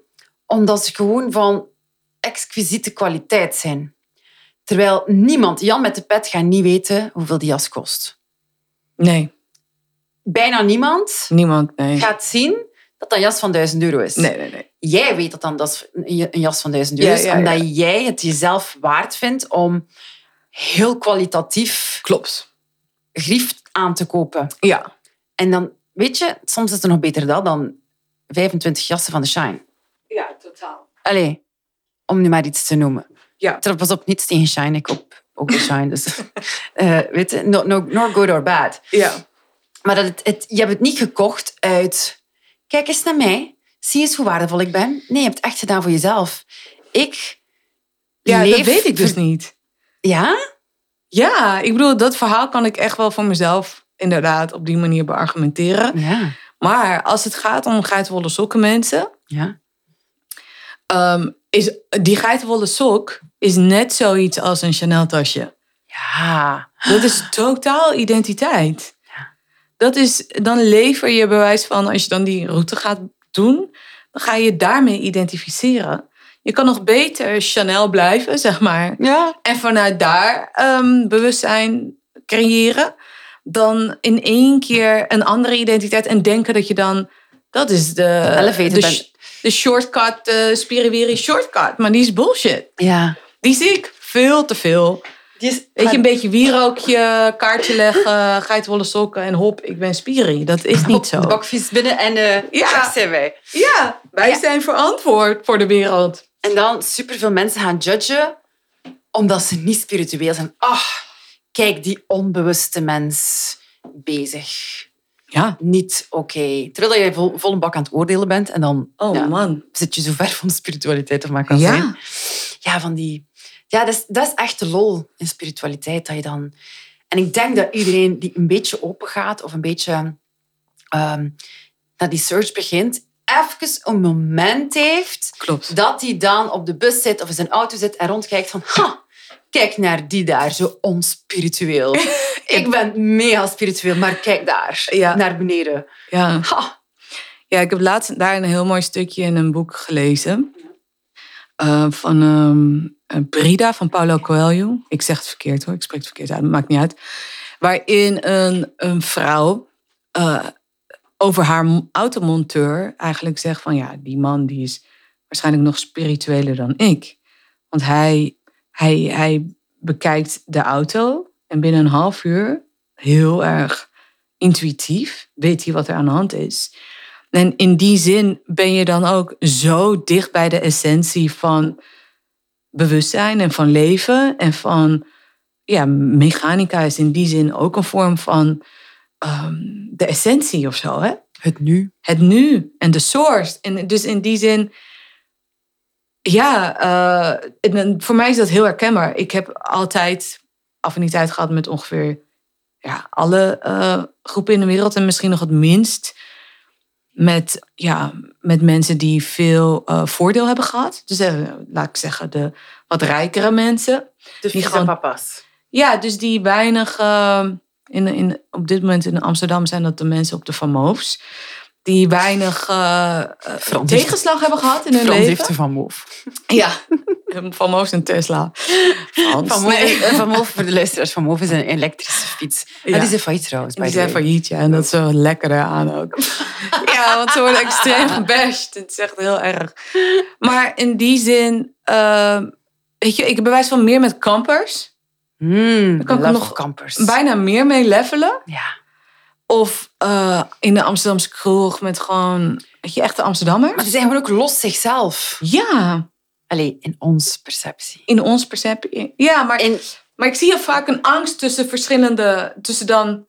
omdat ze gewoon van exquisiete kwaliteit zijn. Terwijl niemand, Jan met de pet, gaat niet weten hoeveel die jas kost. Nee, Bijna niemand niemand, nee. gaat zien dat dat een jas van 1000 euro is. Nee, nee, nee. Jij weet dat dan dat een jas van 1000 euro Ja, is, ja, omdat ja. jij het jezelf waard vindt om heel kwalitatief Klopt. grief aan te kopen. Ja. En dan, weet je, soms is het nog beter dat dan 25 jassen van de Shine. Ja, totaal. Allee, om nu maar iets te noemen. Ja. Terwijl, pas op, niets tegen Shine. Ik koop ook de Shine. Dus, eh, weet je, no, no, nor good or bad. Ja. Maar dat het, het, je hebt het niet gekocht uit... Kijk eens naar mij. Zie eens hoe waardevol ik ben. Nee, je hebt het echt gedaan voor jezelf. Ik Ja, leef... dat weet ik dus niet. Ja? Ja, ik bedoel, dat verhaal kan ik echt wel voor mezelf inderdaad op die manier beargumenteren. Ja. Maar als het gaat om geitenwolle sokken mensen, Ja. ehm, is die geitenwolle sok is net zoiets als een Chanel tasje. Ja. Dat is totaal identiteit. Dat is, dan lever je bewijs van, als je dan die route gaat doen, dan ga je daarmee identificeren. Je kan nog beter Chanel blijven, zeg maar. Ja. En vanuit daar ehm, bewustzijn creëren. Dan in één keer een andere identiteit en denken dat je dan. Dat is de, Elevated de, de shortcut, de spiriwiri shortcut. Maar die is bullshit. Ja. Die zie ik veel te veel. Is, Weet je, een beetje wierookje, kaartje leggen, geitenwolle sokken en hop, ik ben spiri. Dat is niet zo. Bakvis binnen en eh Ja. daar zijn wij. Ja, wij Ja. zijn verantwoord voor de wereld. En dan superveel mensen gaan judgen omdat ze niet spiritueel zijn. Ach, kijk die onbewuste mens bezig. Ja. Niet oké. Terwijl je vol, vol een bak aan het oordelen bent en dan Oh ja, man. zit je zo ver van de spiritualiteit of maar kan Ja. zijn. Ja, van die... Ja, dat is, dat is echt de lol in spiritualiteit. Dat je dan... En ik denk dat iedereen die een beetje open gaat of een beetje ehm, naar die search begint, even een moment heeft Klopt. dat hij dan op de bus zit of in zijn auto zit en rondkijkt van... Ha, kijk naar die daar, zo onspiritueel. Ik ben mega spiritueel, maar kijk daar, Ja. naar beneden. Ja. Ha. Ja, ik heb laatst daar een heel mooi stukje in een boek gelezen. Eh, van ehm, Brida van Paulo Coelho. Ik zeg het verkeerd hoor, ik spreek het verkeerd uit, maakt niet uit. Waarin een, een vrouw eh, over haar automonteur eigenlijk zegt van ja, die man die is waarschijnlijk nog spiritueler dan ik. Want hij, hij, hij bekijkt de auto en binnen een half uur heel erg intuïtief weet hij wat er aan de hand is. En in die zin ben je dan ook zo dicht bij de essentie van bewustzijn en van leven. En van, ja, mechanica is in die zin ook een vorm van ehm, de essentie of zo, hè? Het nu. Het nu en de source. En dus in die zin, ja, eh, en voor mij is dat heel herkenbaar. Ik heb altijd affiniteit gehad met ongeveer ja, alle eh, groepen in de wereld. En misschien nog het minst met, ja, met mensen die veel eh, voordeel hebben gehad. Dus eh, laat ik zeggen, de wat rijkere mensen. De Die gewoon- papa's. Ja, dus die weinig. eh, in, in, op dit moment in Amsterdam zijn dat de mensen op de Van Moofs. Die weinig eh, Frans. tegenslag hebben gehad in hun Frans leven. heeft van Moof. Ja, Van Moofs en Tesla. Frans. Van Moof, Nee. van Moof, voor de luisteraars, Van Moof is een elektrische fiets. Ja. Ja. die zijn failliet trouwens. Die zijn failliet, ja. En dat is zo lekker eraan ook. ja, want ze worden extreem gebashed. Het is echt heel erg. Maar in die zin... eh, weet je, ik bewijs van meer met kampers. Mm, Dan kan ik nog campers. Bijna meer mee levelen. Ja. Of eh, in de Amsterdamse kroeg met gewoon, weet je, echte Amsterdammers. Maar die zijn gewoon ook los zichzelf. Ja, Allee, in ons perceptie. in ons perceptie. Ja, maar, En maar ik zie heel vaak een angst tussen verschillende, tussen dan,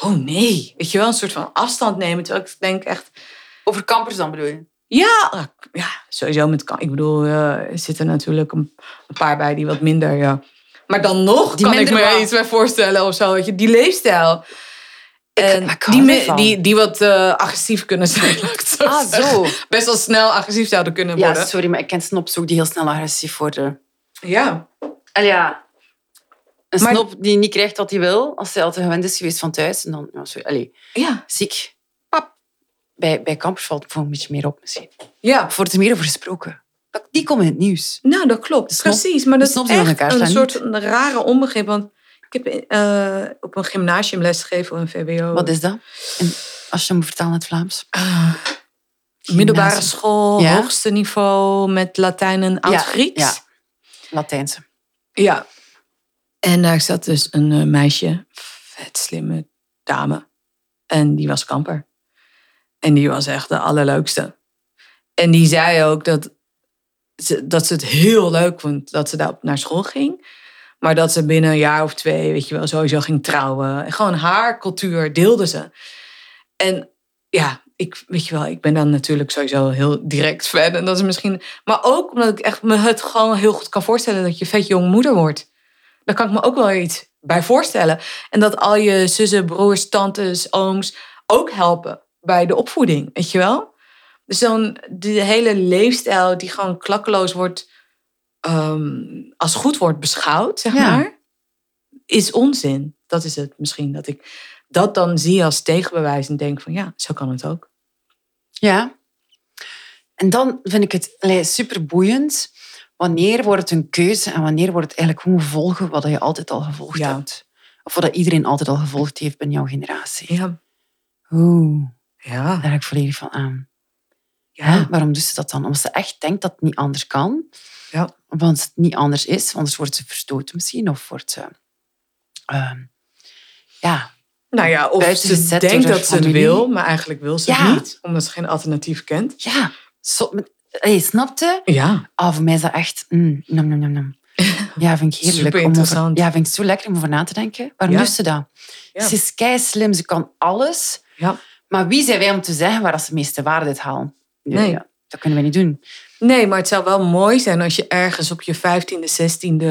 oh nee, weet je wel, een soort van afstand nemen. Terwijl ik denk echt, over campers dan bedoel je? ja, ja sowieso met, ik bedoel, eh, er zitten natuurlijk een, paar bij die wat minder, ja. Maar dan nog Die kan ik me iets bij voorstellen of zo, weet je, die leefstijl. En die, die, die wat eh, agressief kunnen zijn. zo Ah, zo. Best wel snel agressief zouden kunnen Ja, worden. sorry, maar ik ken snops ook die heel snel agressief worden. Ja. Allee, ja. Een Maar- snop die niet krijgt wat hij wil, als hij altijd gewend is geweest van thuis. En dan, ja, sorry, allee, Ja. ziek. Pap. Bij, bij kampers valt het een beetje meer op misschien. ja. Wordt er meer over gesproken? Die komen in het nieuws. Nou, dat klopt. snop- Precies. Maar dat is echt een soort een rare onbegrip. Want ik heb eh, op een gymnasium lesgegeven, een VWO. Wat is dat? En als je hem vertaalt in het Vlaams. Ah, middelbare school, Ja? hoogste niveau met Latijn en Oud-Grieks. Ja, Latijnse. Ja. En daar zat dus een eh, meisje, vet slimme dame. En die was kamper. En die was echt de allerleukste. En die zei ook dat ze, dat ze het heel leuk vond dat ze daar naar school ging. Maar dat ze binnen een jaar of twee, weet je wel, sowieso ging trouwen. En gewoon haar cultuur deelde ze. En ja, ik, weet je wel, ik ben dan natuurlijk sowieso heel direct fan. En dat is misschien... Maar ook omdat ik echt me het gewoon heel goed kan voorstellen dat je vet jong moeder wordt. Daar kan ik me ook wel iets bij voorstellen. En dat al je zussen, broers, tantes, ooms ook helpen bij de opvoeding, weet je wel? Dus dan de hele leefstijl die gewoon klakkeloos wordt, ehm, als goed wordt beschouwd, zeg Ja. maar, is onzin. Dat is het misschien, dat ik dat dan zie als tegenbewijs en denk van ja, zo kan het ook. Ja. En dan vind ik het super boeiend. Wanneer wordt het een keuze en wanneer wordt het eigenlijk gewoon volgen wat je altijd al gevolgd Ja. hebt? Of wat iedereen altijd al gevolgd heeft binnen jouw generatie. Ja, Oeh, ja, daar heb ik volledig van aan. Ja. Waarom doet ze dat dan? Omdat ze echt denkt dat het niet anders kan. Ja. Omdat het niet anders is. Anders wordt ze verstoten misschien. Of wordt ze... ehm, ja, Nou ja, of ze denkt dat ze het wil, maar eigenlijk wil ze Ja. het niet, omdat ze geen alternatief kent. ja. Zo, met, hey, snapte? Ja, Ah, voor mij is dat echt... Mm, nam, nam, nam, nam. Ja, vind ik heerlijk. Super over, interessant. ja, vind ik zo lekker om over na te denken. Waarom Ja. doet ze dat? Ja. Ze is kei slim, ze kan alles. ja. Maar wie zijn wij om te zeggen waar ze de meeste waarde uit halen? Nee. ja, dat kunnen we niet doen. Nee, maar het zou wel mooi zijn als je ergens op je 15e, 16e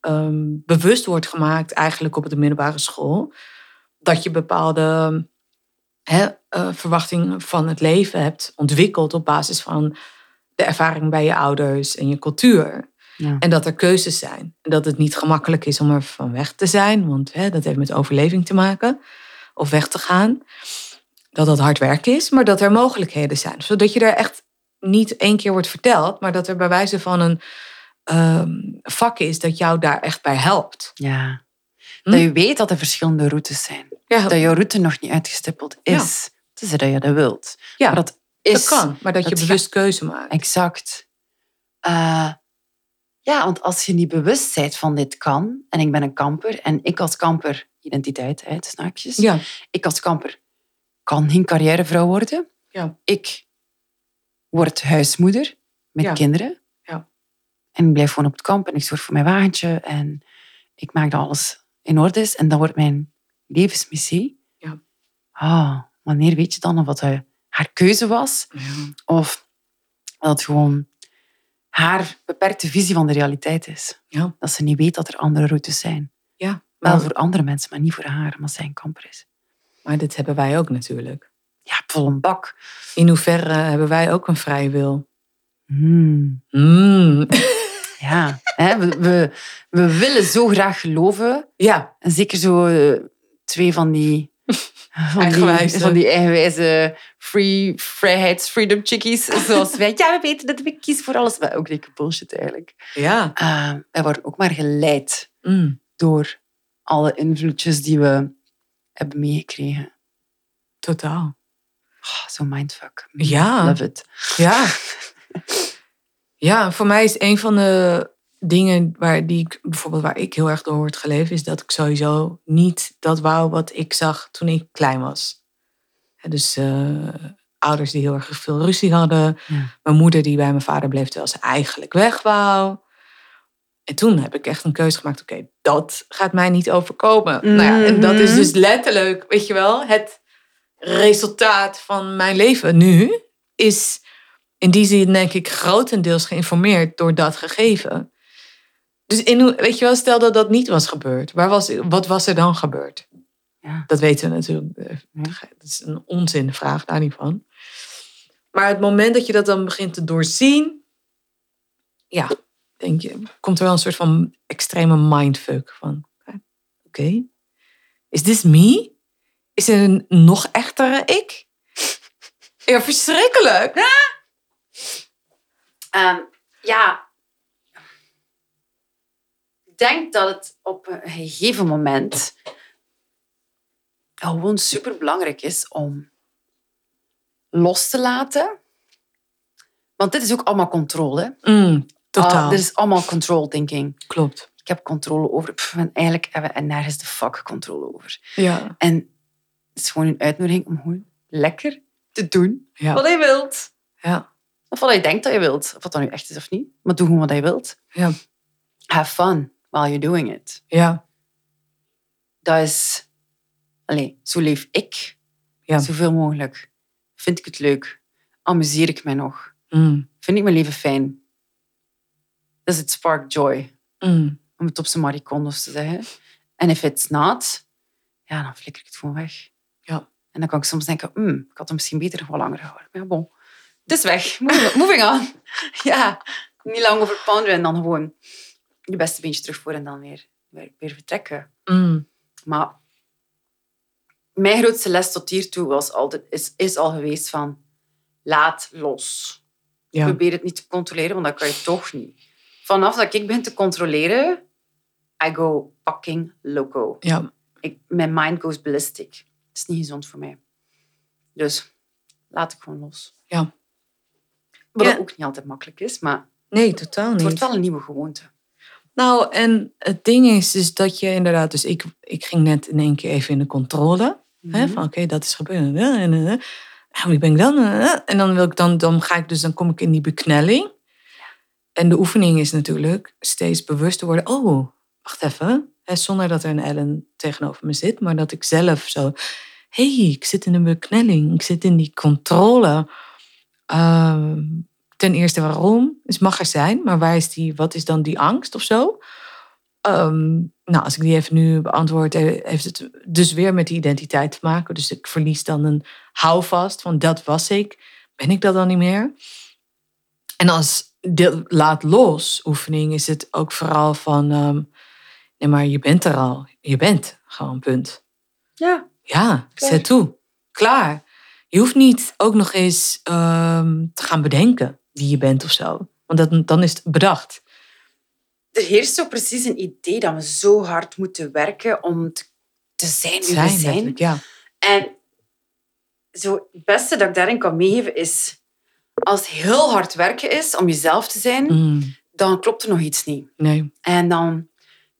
ehm, bewust wordt gemaakt, eigenlijk op de middelbare school, dat je bepaalde eh, verwachting van het leven hebt ontwikkeld op basis van de ervaring bij je ouders en je cultuur. Ja. En dat er keuzes zijn. En dat het niet gemakkelijk is om er van weg te zijn, want hè, dat heeft met overleving te maken. Of weg te gaan. Dat dat hard werken is, maar dat er mogelijkheden zijn. Zodat je er echt niet één keer wordt verteld, maar dat er bij wijze van een ehm, vak is dat jou daar echt bij helpt. ja. Hm? Dat je weet dat er verschillende routes zijn. Ja, Dat je route nog niet uitgestippeld is. Tenzij dat je dat wilt. ja Maar dat is... dat kan, maar dat, dat je ga- bewust keuze maakt. Exact. Eh, ja, want als je niet bewust bent van dit kan, en ik ben een kamper, en ik als kamper, identiteit, hè, tussen haakjes, Ja, ik als kamper kan geen carrièrevrouw worden. Ja. Ik word huismoeder met Ja. kinderen. Ja. En ik blijf gewoon op het kamp en ik zorg voor mijn wagentje en ik maak dat alles in orde is. En dat wordt mijn levensmissie. Ja. Ah, wanneer weet je dan of wat hij- haar keuze was? ja. Of dat het gewoon haar beperkte visie van de realiteit is. Ja. Dat ze niet weet dat er andere routes zijn. ja. Wel Maar, voor andere mensen, maar niet voor haar, omdat zij een kamper is. maar dit hebben wij ook natuurlijk. Ja, vol een bak. In hoeverre hebben wij ook een vrije wil? Hmm. Mm. Ja, hè, we, we, we willen zo graag geloven. Ja, En zeker zo eh, twee van die... Van die, van die eigenwijze free, vrijheids, freedom chickies. Zoals wij. Ja, we weten dat we kiezen voor alles. Maar ook dikke bullshit eigenlijk. ja. Eh, wij worden ook maar geleid Mm. door alle invloedjes die we hebben meegekregen. Totaal. Oh, Zo'n mindfuck. Ja. Love it. Ja. Ja, voor mij is een van de dingen waar, die ik, bijvoorbeeld waar ik heel erg door word geleefd, is dat ik sowieso niet dat wou wat ik zag toen ik klein was. Dus eh, ouders die heel erg veel ruzie hadden. Ja. Mijn moeder die bij mijn vader bleef terwijl ze eigenlijk weg wou. En toen heb ik echt een keuze gemaakt. Oké, dat gaat mij niet overkomen. Nou ja, en dat is dus letterlijk, weet je wel, het resultaat van mijn leven nu is in die zin denk ik grotendeels geïnformeerd door dat gegeven. Dus in, weet je wel, stel dat dat niet was gebeurd. Waar was, wat was er dan gebeurd? Ja. Dat weten we natuurlijk. eh, Ja. Dat is een onzinvraag, daar niet van. Maar het moment dat je dat dan begint te doorzien, ja, denk je, komt er wel een soort van extreme mindfuck van, oké, is this me? Is er een nog echtere ik? Ja, verschrikkelijk. Ehm, ja, ik denk dat het op een gegeven moment gewoon super belangrijk is om los te laten. Want dit is ook allemaal controle. Mm, totaal. Ah, dit is allemaal control thinking. Klopt. Ik heb controle over. Pff, en eigenlijk hebben we nergens de fuck controle over. Ja. En het is gewoon een uitnodiging om gewoon lekker te doen Ja. wat je wilt. Ja. Of wat je denkt dat je wilt. Of wat dat nu echt is of niet. Maar doe gewoon wat je wilt. Ja. Have fun while you're doing it. Ja. Dat is... Allee, zo leef ik. Ja. Zoveel mogelijk. Vind ik het leuk? Amuseer ik mij nog? Mm, Vind ik mijn leven fijn? Dat is het spark joy. mm. Om het op zijn maricondos te zeggen. En if it's not, ja, dan flikker ik het gewoon weg. Ja. En dan kan ik soms denken, hmm, ik had hem misschien beter nog wel langer gehouden. Maar ja, bon. Het is weg. Moving on. Ja, niet lang over pound en dan gewoon je beste beentje terug voor en dan weer, weer, weer vertrekken. Mm. Maar mijn grootste les tot hiertoe was altijd, is, is al geweest van laat los. Ja. Probeer het niet te controleren, want dat kan je toch niet. Vanaf dat ik begin te controleren, I go fucking loco. Ja. Ik, mijn mind goes ballistic. Het is niet gezond voor mij. Dus laat ik gewoon los. Ja. Wat Ja. ook niet altijd makkelijk is, maar Nee, totaal het wordt niet. wel een nieuwe gewoonte. Nou, en het ding is dus dat je inderdaad... Dus ik, ik ging net in één keer even in de controle. Hè, Mhm. van oké, dat is gebeurd. En, wie ben ik dan? En dan, wil ik dan, dan ga ik dus, dan kom ik in die beknelling. En de oefening is natuurlijk steeds bewust te worden. Oh, wacht even. Hè, zonder dat er een Ellen tegenover me zit. Maar dat ik zelf zo... Hé, hey, ik zit in een beknelling. Ik zit in die controle. Ehm, ten eerste waarom? Dus mag er zijn. Maar waar is die, wat is dan die angst of zo? ehm, nou, als ik die even nu beantwoord, he- heeft het dus weer met die identiteit te maken. Dus ik verlies dan een houvast van dat was ik. Ben ik dat dan niet meer? En als de laat los oefening is het ook vooral van, ehm, nee, maar je bent er al. Je bent gewoon, punt. Ja. Ja, Klaar. zet toe. Klaar. Je hoeft niet ook nog eens ehm, te gaan bedenken wie je bent of zo. Want dat, dan is het bedacht. Er heerst zo precies een idee dat we zo hard moeten werken om te, zijn wie we Zijn, ja. En zo, het beste dat ik daarin kan meegeven is... Als het heel hard werken is om jezelf te zijn, Mm, dan klopt er nog iets niet. nee, En dan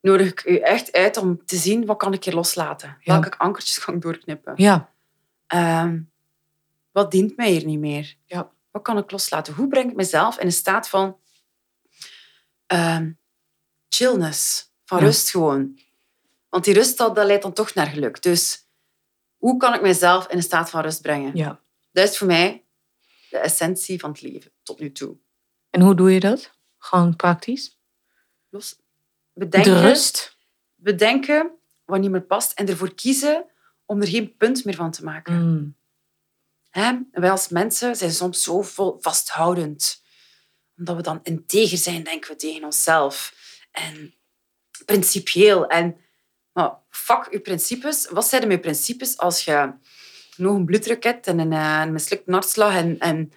nodig ik u echt uit om te zien wat kan ik hier loslaten. Ja. Welke ankertjes kan ik doorknippen. ja, Ehm, wat dient mij hier niet meer? Ja. Wat kan ik loslaten? Hoe breng ik mezelf in een staat van ehm, chillness, van Ja. rust gewoon? Want die rust dat, dat leidt dan toch naar geluk. Dus hoe kan ik mezelf in een staat van rust brengen? ja. Dat is voor mij de essentie van het leven tot nu toe. En hoe doe je dat? Gewoon praktisch? Los, bedenken, De rust? bedenken wat niet meer past en ervoor kiezen om er geen punt meer van te maken. Mm, Hè? Wij als mensen zijn soms zo vol vasthoudend. Omdat we dan integer zijn, denken we tegen onszelf. En principieel. En, maar fuck uw principes. Wat zijn mijn principes als je nog een bloeddruk hebt en een, eh, een mislukte hartslag en, en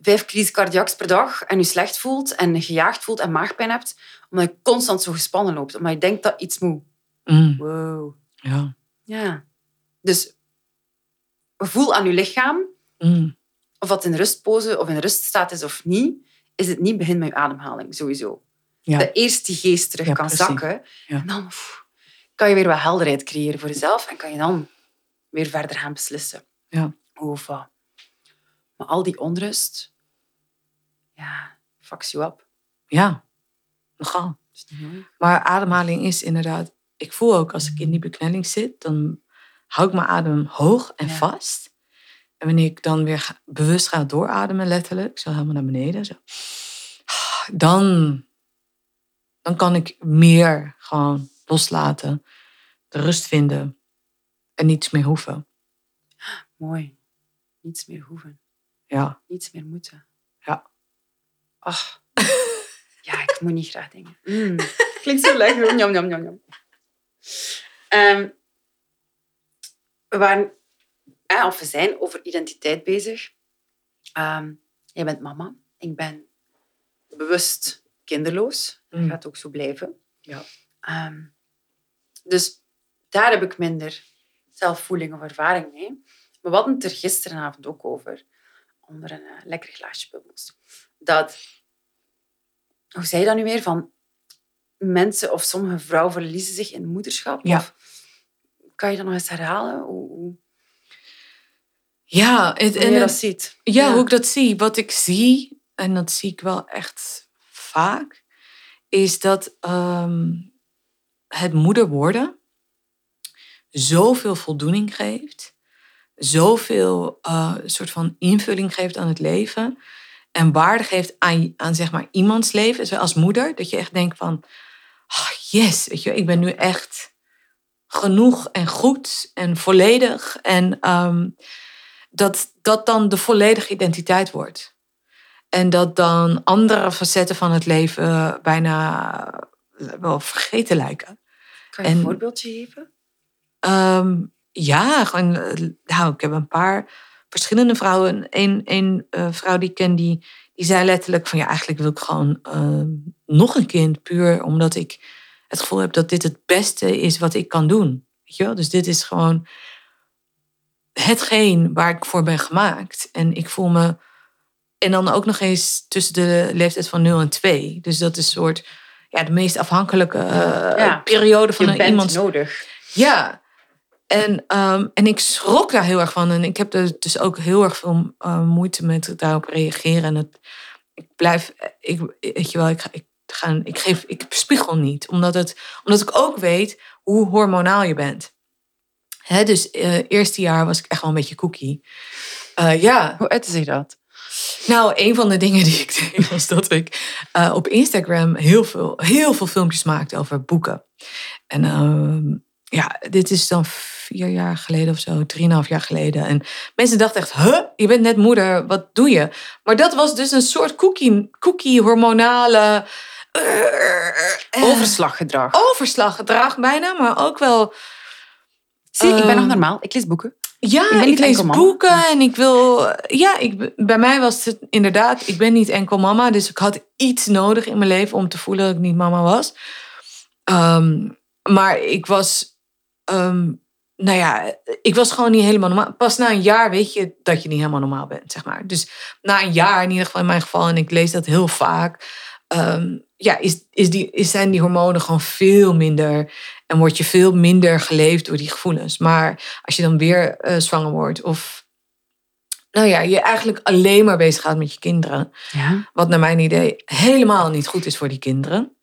vijf cardiacs per dag en je slecht voelt en je gejaagd voelt en maagpijn hebt, omdat je constant zo gespannen loopt. Omdat je denkt dat iets moet. mm, Wow. ja. Ja. Dus voel aan je lichaam Mm, of dat in rustpose of in ruststaat is of niet, is het niet begin met je ademhaling, sowieso. ja. Dat eerst die geest terug Ja, kan precies. zakken. Ja. En dan pff, kan je weer wat helderheid creëren voor jezelf en kan je dan weer verder gaan beslissen. Ja. Of wat. Maar al die onrust, ja, fucks you up. ja, nogal. Maar ademhaling is inderdaad... Ik voel ook als ik in die beknelling zit, dan hou ik mijn adem hoog en vast. En wanneer ik dan weer ga- bewust ga doorademen, letterlijk, zo helemaal naar beneden, zo, dan, dan kan ik meer gewoon loslaten, de rust vinden en niets meer hoeven. Mooi. Niets meer hoeven. Ja, Niets meer moeten. Ja. Ach. Ja, ik moet niet graag dingen. Mm. Klinkt zo lekker. Njam, njam, njam, njam. Ehm, we waren, eh, of we zijn over identiteit bezig. Ehm, jij bent mama. Ik ben bewust kinderloos. Dat Mm. gaat ook zo blijven. Ja. Ehm, dus daar heb ik minder zelfvoeling of ervaring mee. Maar we hadden het er gisteravond ook over, onder een eh, lekker glaasje bubbels. Dat, hoe zei je dat nu weer? Van mensen of sommige vrouwen verliezen zich in moederschap? Ja. Of, kan je dat nog eens herhalen? Hoe, hoe, ja, het, en dat ziet? Ja, hoe ik dat zie. Wat ik zie, en dat zie ik wel echt vaak, is dat ehm, het moeder worden zoveel voldoening geeft, zoveel eh, soort van invulling geeft aan het leven en waarde geeft aan, aan zeg maar iemands leven, zoals moeder, dat je echt denkt van, ah, yes, weet je, ik ben nu echt genoeg en goed en volledig en ehm, dat dat dan de volledige identiteit wordt. En dat dan andere facetten van het leven bijna wel vergeten lijken. Kan je een en- voorbeeldje geven? Ehm, ja, gewoon, eh, nou, ik heb een paar verschillende vrouwen. Eén één, eh, vrouw die ik ken, die, die zei letterlijk van ja, eigenlijk wil ik gewoon ehm, nog een kind. Puur omdat ik het gevoel heb dat dit het beste is wat ik kan doen. Weet je wel? Dus dit is gewoon hetgeen waar ik voor ben gemaakt. En ik voel me. En dan ook nog eens tussen de leeftijd van 0 en 2. Dus dat is een soort. Ja, de meest afhankelijke eh, Ja. periode van Je een, bent iemands nodig. ja. En, ehm, en ik schrok daar heel erg van. En ik heb er dus ook heel erg veel eh, moeite met daarop reageren. En het, ik blijf, ik, weet je wel, ik, ik, ga, ik, geef, ik spiegel niet. Omdat, het, omdat ik ook weet hoe hormonaal je bent. Hè, dus eh eerste jaar was ik echt wel een beetje cookie. Eh, ja, Hoe uitte zich dat? Nou, een van de dingen die ik deed was dat ik uh, op Instagram heel veel, heel veel filmpjes maakte over boeken. En uh, ja, dit is dan vier jaar geleden of zo, drieënhalf jaar geleden. En mensen dachten echt, huh, je bent net moeder, wat doe je? Maar dat was dus een soort cookie, cookie hormonale... Uh, overslaggedrag. Overslaggedrag bijna, maar ook wel... Zie, ik ben nog normaal. Ik lees boeken. Ja, ik, ik lees boeken en ik wil. Ja, ik, bij mij was het inderdaad. Ik ben niet enkel mama, dus ik had iets nodig in mijn leven om te voelen dat ik niet mama was. Um, maar ik was. Um, nou ja, ik was gewoon niet helemaal normaal. Pas na een jaar weet je dat je niet helemaal normaal bent, zeg maar. Dus na een jaar, in ieder geval in mijn geval, en ik lees dat heel vaak. Um, ja, is, is die, is, zijn die hormonen gewoon veel minder. En word je veel minder geleefd door die gevoelens. Maar als je dan weer uh, zwanger wordt of nou ja, je eigenlijk alleen maar bezig gaat met je kinderen. Ja. Wat naar mijn idee helemaal niet goed is voor die kinderen.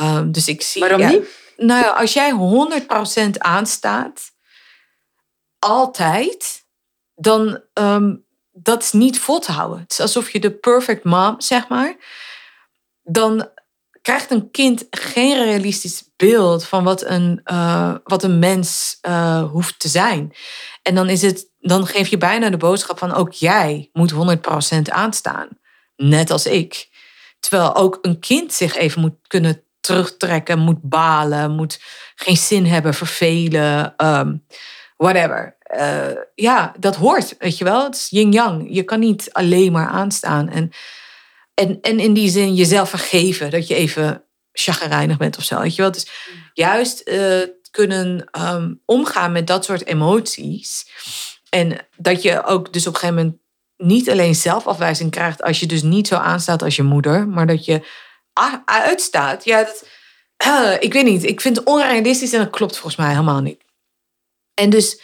Um, dus ik zie. Waarom ja, niet? Nou ja, als jij 100% aanstaat, altijd, dan um, dat is niet vol te houden. Het is alsof je de perfect mom, zeg maar. Dan krijgt een kind geen realistisch beeld van wat een, uh, wat een mens uh, hoeft te zijn. En dan, is het, dan geef je bijna de boodschap van ook jij moet 100% aanstaan. Net als ik. Terwijl ook een kind zich even moet kunnen terugtrekken, moet balen, moet geen zin hebben, vervelen, um, whatever. Uh, ja, dat hoort, weet je wel. Het is yin-yang. Je kan niet alleen maar aanstaan. En en, en in die zin jezelf vergeven dat je even chagrijnig bent of zo. Weet je wel? Dus juist uh, kunnen um, omgaan met dat soort emoties. En dat je ook dus op een gegeven moment niet alleen zelfafwijzing krijgt als je dus niet zo aanstaat als je moeder, maar dat je uitstaat. Ja, uh, ik weet niet. Ik vind het onrealistisch en dat klopt volgens mij helemaal niet. En dus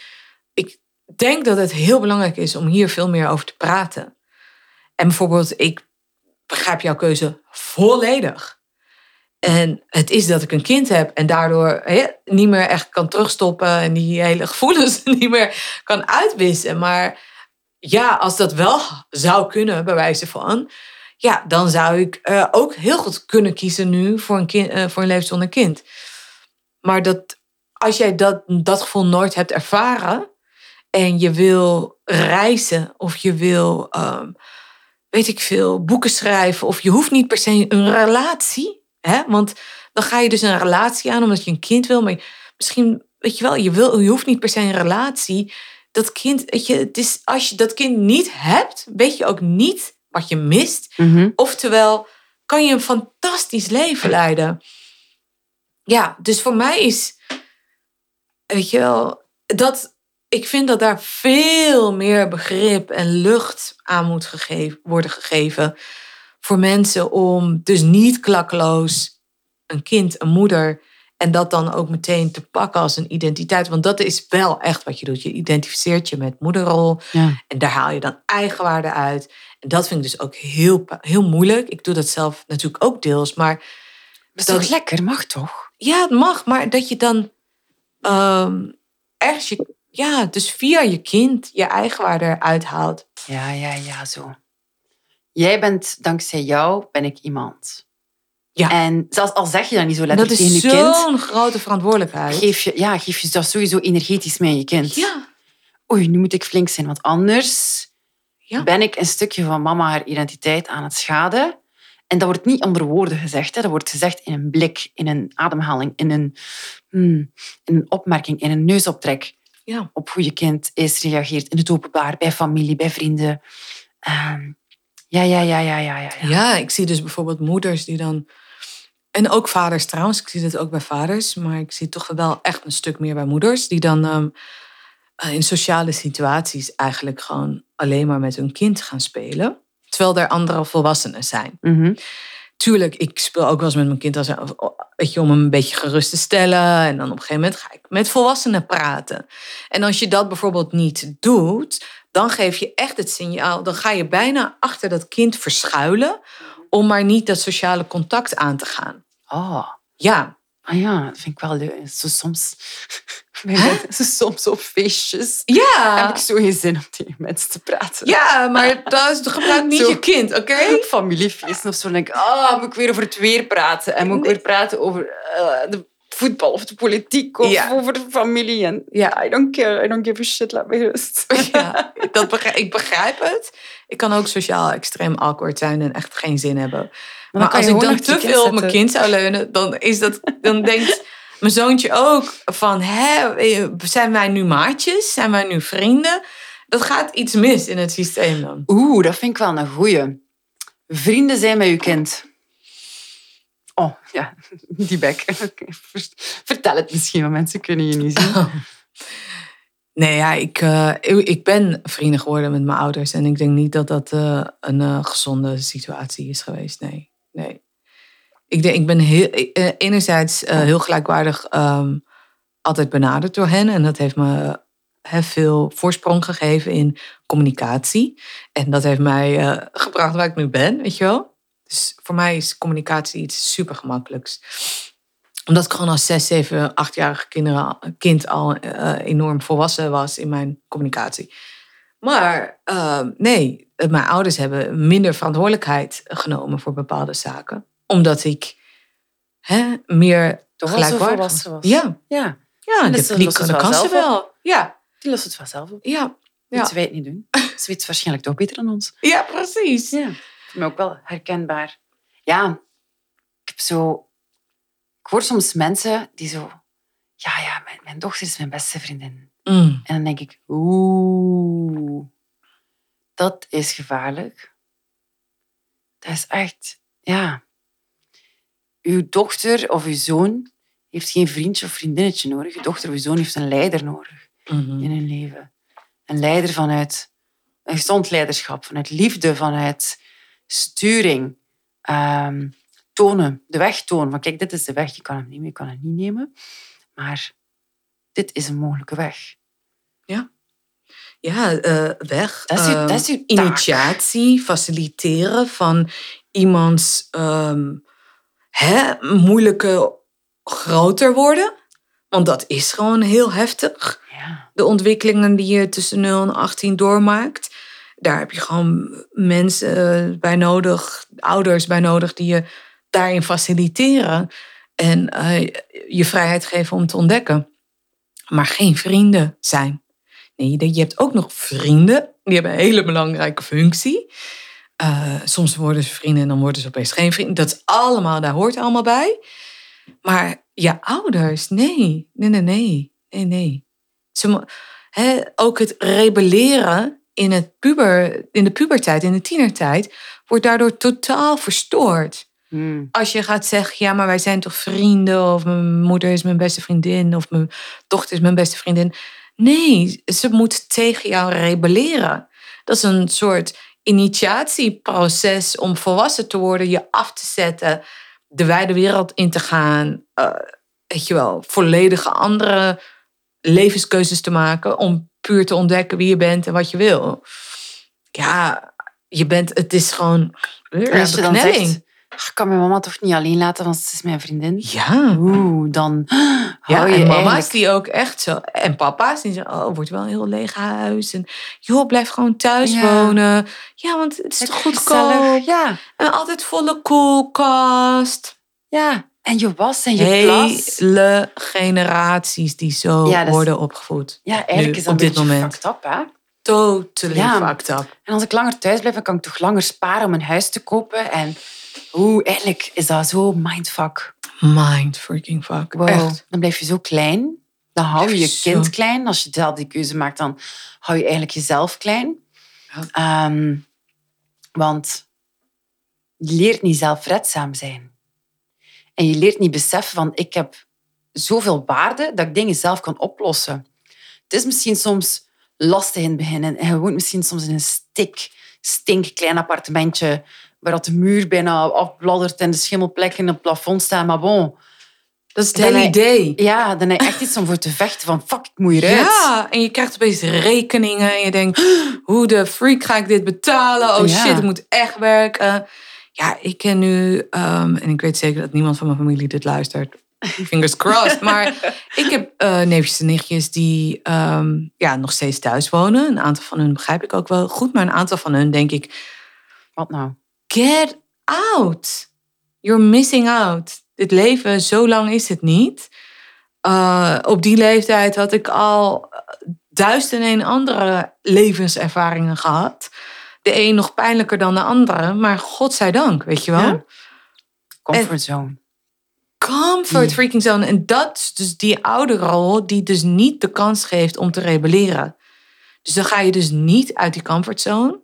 ik denk dat het heel belangrijk is om hier veel meer over te praten. En bijvoorbeeld, ik begrijp jouw keuze volledig. En het is dat ik een kind heb en daardoor niet meer echt kan terugstoppen en die hele gevoelens niet meer kan uitwissen. Maar ja, als dat wel zou kunnen, bij wijze van, ja, dan zou ik uh, ook heel goed kunnen kiezen nu voor een, kind, uh, voor een leven zonder kind. Maar dat, als jij dat, dat gevoel nooit hebt ervaren en je wil reizen of je wil. Um, weet ik veel, boeken schrijven. Of je hoeft niet per se een relatie. Hè? Want dan ga je dus een relatie aan omdat je een kind wil. Maar misschien, weet je wel, je, wil, je hoeft niet per se een relatie. Dat kind, weet je, het is, als je dat kind niet hebt, weet je ook niet wat je mist. Mm -hmm. Oftewel, kan je een fantastisch leven leiden. Ja, dus voor mij is, weet je wel, dat ik vind dat daar veel meer begrip en lucht aan moet gegeven, worden gegeven voor mensen om dus niet klakkeloos een kind, een moeder en dat dan ook meteen te pakken als een identiteit. Want dat is wel echt wat je doet. Je identificeert je met moederrol ja. en daar haal je dan eigenwaarde uit. En dat vind ik dus ook heel, heel moeilijk. Ik doe dat zelf natuurlijk ook deels, maar... Dat is toch lekker? Mag toch? Ja, het mag, maar dat je dan um, ergens je ja, dus via je kind je eigenwaarde eruit haalt. Ja, ja, ja, zo. Jij bent, dankzij jou, ben ik iemand. Ja. En zelfs al zeg je dat niet zo letterlijk tegen je kind... Dat is zo'n grote verantwoordelijkheid. Geef je, ja, geef je dat sowieso energetisch mee aan je kind. Ja. Oei, nu moet ik flink zijn, want anders ja. ben ik een stukje van mama haar identiteit aan het schaden. En dat wordt niet onder woorden gezegd. Hè. Dat wordt gezegd in een blik, in een ademhaling, in een, hmm, in een opmerking, in een neusoptrek ja. op hoe je kind is, reageert in het openbaar, bij familie, bij vrienden. Um, ja, ja, ja, ja, ja, ja. Ja, ik zie dus bijvoorbeeld moeders die dan... En ook vaders trouwens, ik zie dit ook bij vaders. Maar ik zie toch wel echt een stuk meer bij moeders. Die dan um, in sociale situaties eigenlijk gewoon alleen maar met hun kind gaan spelen. Terwijl er andere volwassenen zijn. Mm -hmm. Tuurlijk, ik speel ook wel eens met mijn kind als, weet je, om hem een beetje gerust te stellen. En dan op een gegeven moment ga ik met volwassenen praten. En als je dat bijvoorbeeld niet doet, dan geef je echt het signaal. Dan ga je bijna achter dat kind verschuilen om maar niet dat sociale contact aan te gaan. Oh. Ja, Ah ja, dat vind ik wel leuk. Zo soms, Soms op feestjes Ja. heb ik zo geen zin om tegen mensen te praten. Ja, maar dat is gebruik niet Zo. je kind, oké? Familiefeesten of zo. Dan denk ik, ah, moet ik weer over het weer praten. En moet ik Nee. weer praten over eh, de voetbal of de politiek of Ja. over de familie. En Ja. I don't care, I don't give a shit, laat me rust. Ja, dat begrijp, ik begrijp het. Ik kan ook sociaal extreem awkward zijn en echt geen zin hebben. Maar, als ik dan te veel op mijn kind zou leunen, dan, is dat, dan denkt mijn zoontje ook van... Hè, zijn wij nu maatjes? Zijn wij nu vrienden? Dat gaat iets mis in het systeem dan. Oeh, dat vind ik wel een goeie. Vrienden zijn met je kind. Oh, ja, die bek. Vertel het misschien, want mensen kunnen je niet zien. Nee, ja, ik, eh, ik- ik ben vrienden geworden met mijn ouders. En ik denk niet dat dat eh, een eh, gezonde situatie is geweest. Nee, nee. Ik, denk, ik ben heel, eh, enerzijds eh, heel gelijkwaardig ehm, altijd benaderd door hen. En dat heeft me hè, veel voorsprong gegeven in communicatie. En dat heeft mij eh, gebracht waar ik nu ben, weet je wel. Dus voor mij is communicatie iets super gemakkelijks omdat ik gewoon als zes, zeven, achtjarige kinderen, kind al enorm volwassen was in mijn communicatie. Maar eh, nee, mijn ouders hebben minder verantwoordelijkheid genomen voor bepaalde zaken. Omdat ik hè, meer Toch gelijkwaardig was. Ja, Ja, ja En die, dat die, dat kan ze zelf op. wel. Ja, die lost het vanzelf op. ja, Ja. Moeten wij het niet doen. Ze weet het waarschijnlijk toch beter dan ons. ja, precies. Ja. Mij ook wel herkenbaar. Ja, ik heb zo... Ik hoor soms mensen die zo... Ja, ja, mijn, mijn dochter is mijn beste vriendin. Mm, En dan denk ik, oeh, dat is gevaarlijk. Dat is echt, ja. Uw dochter of uw zoon heeft geen vriendje of vriendinnetje nodig. Uw dochter of uw zoon heeft een leider nodig mhm. in hun leven. Een leider vanuit een gezond leiderschap, vanuit liefde, vanuit sturing. Ehm, tonen, de weg tonen. Van kijk, dit is de weg, je kan hem nemen, je kan hem niet nemen. Maar dit is een mogelijke weg. Ja, eh, weg. Dat is uw- ehm, dat is initiatie, faciliteren van iemands ehm, hè, moeilijke groter worden. Want dat is gewoon heel heftig. Ja. De ontwikkelingen die je tussen 0 en 18 doormaakt. Daar heb je gewoon mensen bij nodig, ouders bij nodig, die je daarin faciliteren. En eh, je vrijheid geven om te ontdekken. Maar geen vrienden zijn. Nee, je hebt ook nog vrienden. Die hebben een hele belangrijke functie. Eh, soms worden ze vrienden en dan worden ze opeens geen vrienden. Dat is allemaal, daar hoort allemaal bij. Maar je ouders, nee. Nee, nee, nee. Nee, nee. Ze, ook het rebelleren in, het puber, in de puberteit, in de tienertijd, wordt daardoor totaal verstoord. Hmm. Als je gaat zeggen, ja, maar wij zijn toch vrienden, of mijn moeder is mijn beste vriendin, of mijn dochter is mijn beste vriendin. Nee, ze moet tegen jou rebelleren. Dat is een soort initiatieproces om volwassen te worden, je af te zetten, de wijde wereld in te gaan. eh, weet je wel, volledige andere levenskeuzes te maken om puur te ontdekken wie je bent en wat je wil. Ja, je bent, het is gewoon als je dan beknelling. zegt, "Ach, ik kan mijn mama toch niet alleen laten, want ze is mijn vriendin. Ja. Oeh, dan Ja, hou je en mama's eigenlijk- die ook echt zo. En papa's die zeggen, oh, wordt wel een heel leeg huis. En joh, blijf gewoon thuis Ja. wonen. Ja, want het is Lekker toch goedkoop. Ja, En altijd volle koelkast. ja. En je was en je klas. Hele generaties die zo Ja, dat is- worden opgevoed. Ja, eigenlijk Nu, is dat op een dit beetje moment. fucked up, hè? Totally Ja. fucked up. En als ik langer thuis blijf, dan kan ik toch langer sparen om een huis te kopen. En oeh, eigenlijk is dat zo mindfuck. Mind freaking fuck. Wow. Echt. Dan blijf je zo klein. Dan hou je je zo. kind klein. Als je zelf die keuze maakt, dan hou je eigenlijk jezelf klein. Ja. Ehm, want je leert niet zelfredzaam zijn. En je leert niet beseffen van, ik heb zoveel waarde dat ik dingen zelf kan oplossen. Het is misschien soms lastig in het begin. En je woont misschien soms in een stik, stink klein appartementje waar dat de muur bijna afbladdert en de schimmelplekken in het plafond staan. Maar bon, Dat is het hele idee. ja, dan heb je echt iets om voor te vechten. Van fuck, ik moet hieruit. Ja, en je krijgt opeens rekeningen en je denkt, hoe de freak ga ik dit betalen? Oh Ja. shit, het moet echt werken. Ja, ik ken nu, ehm, en ik weet zeker dat niemand van mijn familie dit luistert, Fingers crossed. Maar ik heb eh neefjes en nichtjes die ehm, ja, nog steeds thuis wonen. Een aantal van hun begrijp ik ook wel goed. Maar een aantal van hun denk ik, Wat nou? Get out. You're missing out. Dit leven, zo lang is het niet. Uh, op die leeftijd had ik al eh, duizend en een andere levenservaringen gehad. De een nog pijnlijker dan de andere, maar godzijdank, weet je wel. Ja. Comfortzone. Comfort freaking zone. En dat is dus die ouderrol die dus niet de kans geeft om te rebelleren. Dus dan ga je dus niet uit die comfortzone.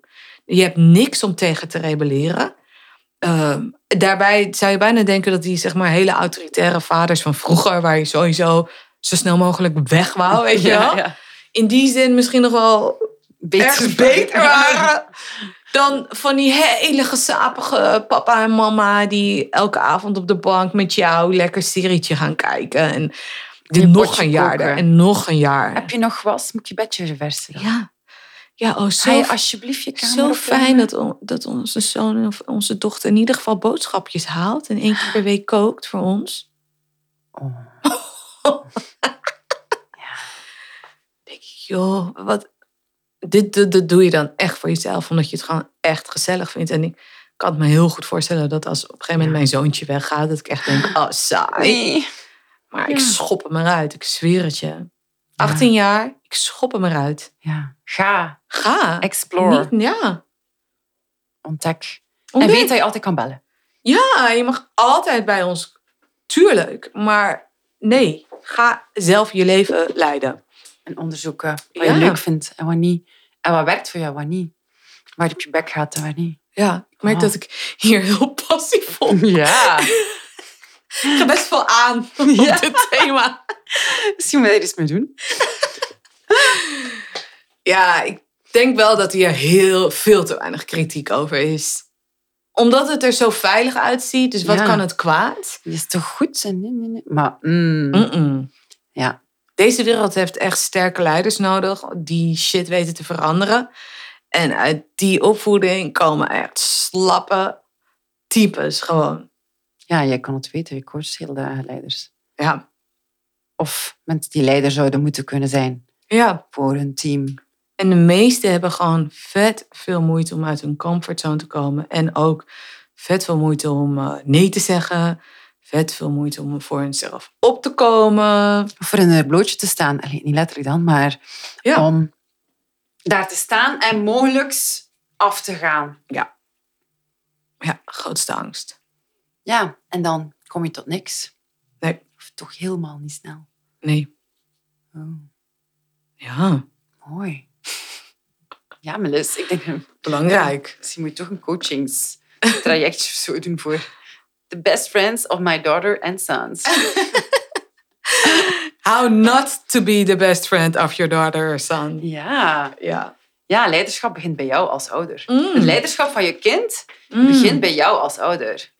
Je hebt niks om tegen te rebelleren. Ehm, daarbij zou je bijna denken dat die zeg maar hele autoritaire vaders van vroeger, waar je sowieso zo snel mogelijk weg wou, weet je wel. In die zin misschien nog wel ergens beter waren dan van die hele gesapige papa en mama die elke avond op de bank met jou lekker serietje gaan kijken. En nog een jaar er en nog een jaar. Heb je nog was? Moet je bedje reversen? Ja, ja oh, zo, je alsjeblieft je kamer zo fijn dat, on- dat onze zoon of onze dochter in ieder geval boodschapjes haalt en één keer per week kookt voor ons. Oh. denk ik, joh, wat. Dit, dit, dit doe je dan echt voor jezelf, omdat je het gewoon echt gezellig vindt. En ik kan het me heel goed voorstellen dat als op een gegeven moment mijn zoontje weggaat, dat ik echt denk, oh, saai. Nee. Maar ik Ja. schop hem eruit, ik zweer het je. 18 jaar, ik schop hem eruit. Ja. Ga. Ga. Explore. Niet, ja. Ontdek. Ontdek. En weet dat je altijd kan bellen. Ja, je mag altijd bij ons. Tuurlijk. Maar nee, ga zelf je leven leiden. En onderzoeken wat Ja. je leuk vindt en wat niet. En wat werkt voor jou, wat niet. Waar je op je bek gaat en waar niet. Ja, ik merk Ah. dat ik hier heel passief op Ja. Ik ga best wel aan op Ja. dit thema. Misschien moet je er iets mee doen. Ja, ik denk wel dat hier heel veel te weinig kritiek over is. Omdat het er zo veilig uitziet, dus wat Ja. kan het kwaad? Dat is toch goed? Nee, nee, nee. Maar, mm, ja. Deze wereld heeft echt sterke leiders nodig die shit weten te veranderen. En uit die opvoeding komen echt slappe types gewoon. Ja, jij kan het weten. Je coacht heel de leiders. Ja, Of mensen die leider zouden moeten kunnen zijn ja. voor hun team. En de meesten hebben gewoon vet veel moeite om uit hun comfortzone te komen. En ook vet veel moeite om eh, nee te zeggen. Vet veel moeite om voor hunzelf op te komen. Of voor in een blootje te staan. Niet letterlijk dan, maar Ja. om daar te staan en mogelijk af te gaan. Ja, grootste angst. Ja, en dan kom je tot niks. Nee. Of toch helemaal niet snel. Nee. Oh, Ja, mooi. Ja, Melis, ik denk, belangrijk. misschien moet je toch een coachingstrajectje of zo doen voor the best friends of my daughter and sons. How not to be the best friend of your daughter or son. Ja. Ja. ja, leiderschap begint bij jou als ouder. Mm. Het leiderschap van je kind Mm. begint bij jou als ouder.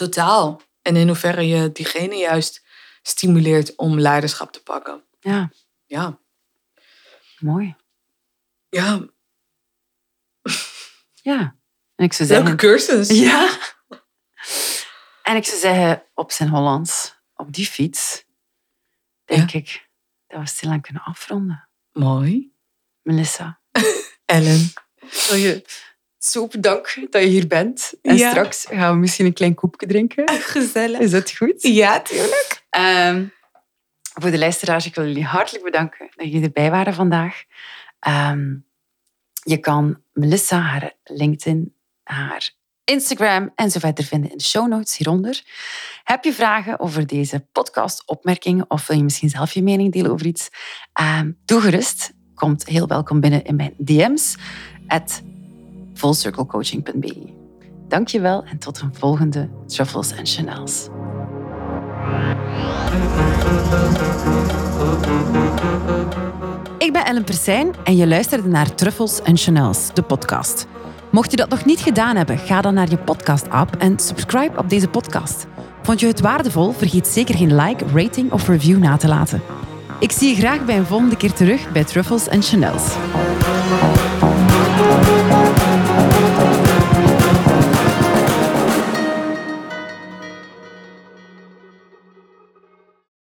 Totaal. En in hoeverre je diegene juist stimuleert om leiderschap te pakken. Ja, Ja. mooi. Ja. Ja. En ik zou Welke zeggen... cursus? Ja. En ik zou zeggen, op zijn Hollands, op die fiets, denk ik dat we stilaan kunnen afronden. Mooi. Melissa, Ellen. wil je zo bedanken dat je hier bent. En Ja. straks gaan we misschien een klein koepje drinken. Gezellig. Is dat goed? Ja, tuurlijk. Ehm, voor de luisteraars, ik wil jullie hartelijk bedanken dat jullie erbij waren vandaag. Ehm, je kan Melissa, haar LinkedIn, haar Instagram en zo verder vinden in de show notes hieronder. Heb je vragen over deze podcast, opmerkingen of wil je misschien zelf je mening delen over iets? Ehm, doe gerust. Komt heel welkom binnen in mijn DM's at fullcirclecoaching.be. Dank je wel en tot een volgende Truffles and Chanels. Ik ben Ellen Persijn en je luisterde naar Truffles and Chanels, de podcast. Mocht je dat nog niet gedaan hebben, ga dan naar je podcast-app en subscribe op deze podcast. Vond je het waardevol? Vergeet zeker geen like, rating of review na te laten. Ik zie je graag bij een volgende keer terug bij Truffles and Chanels.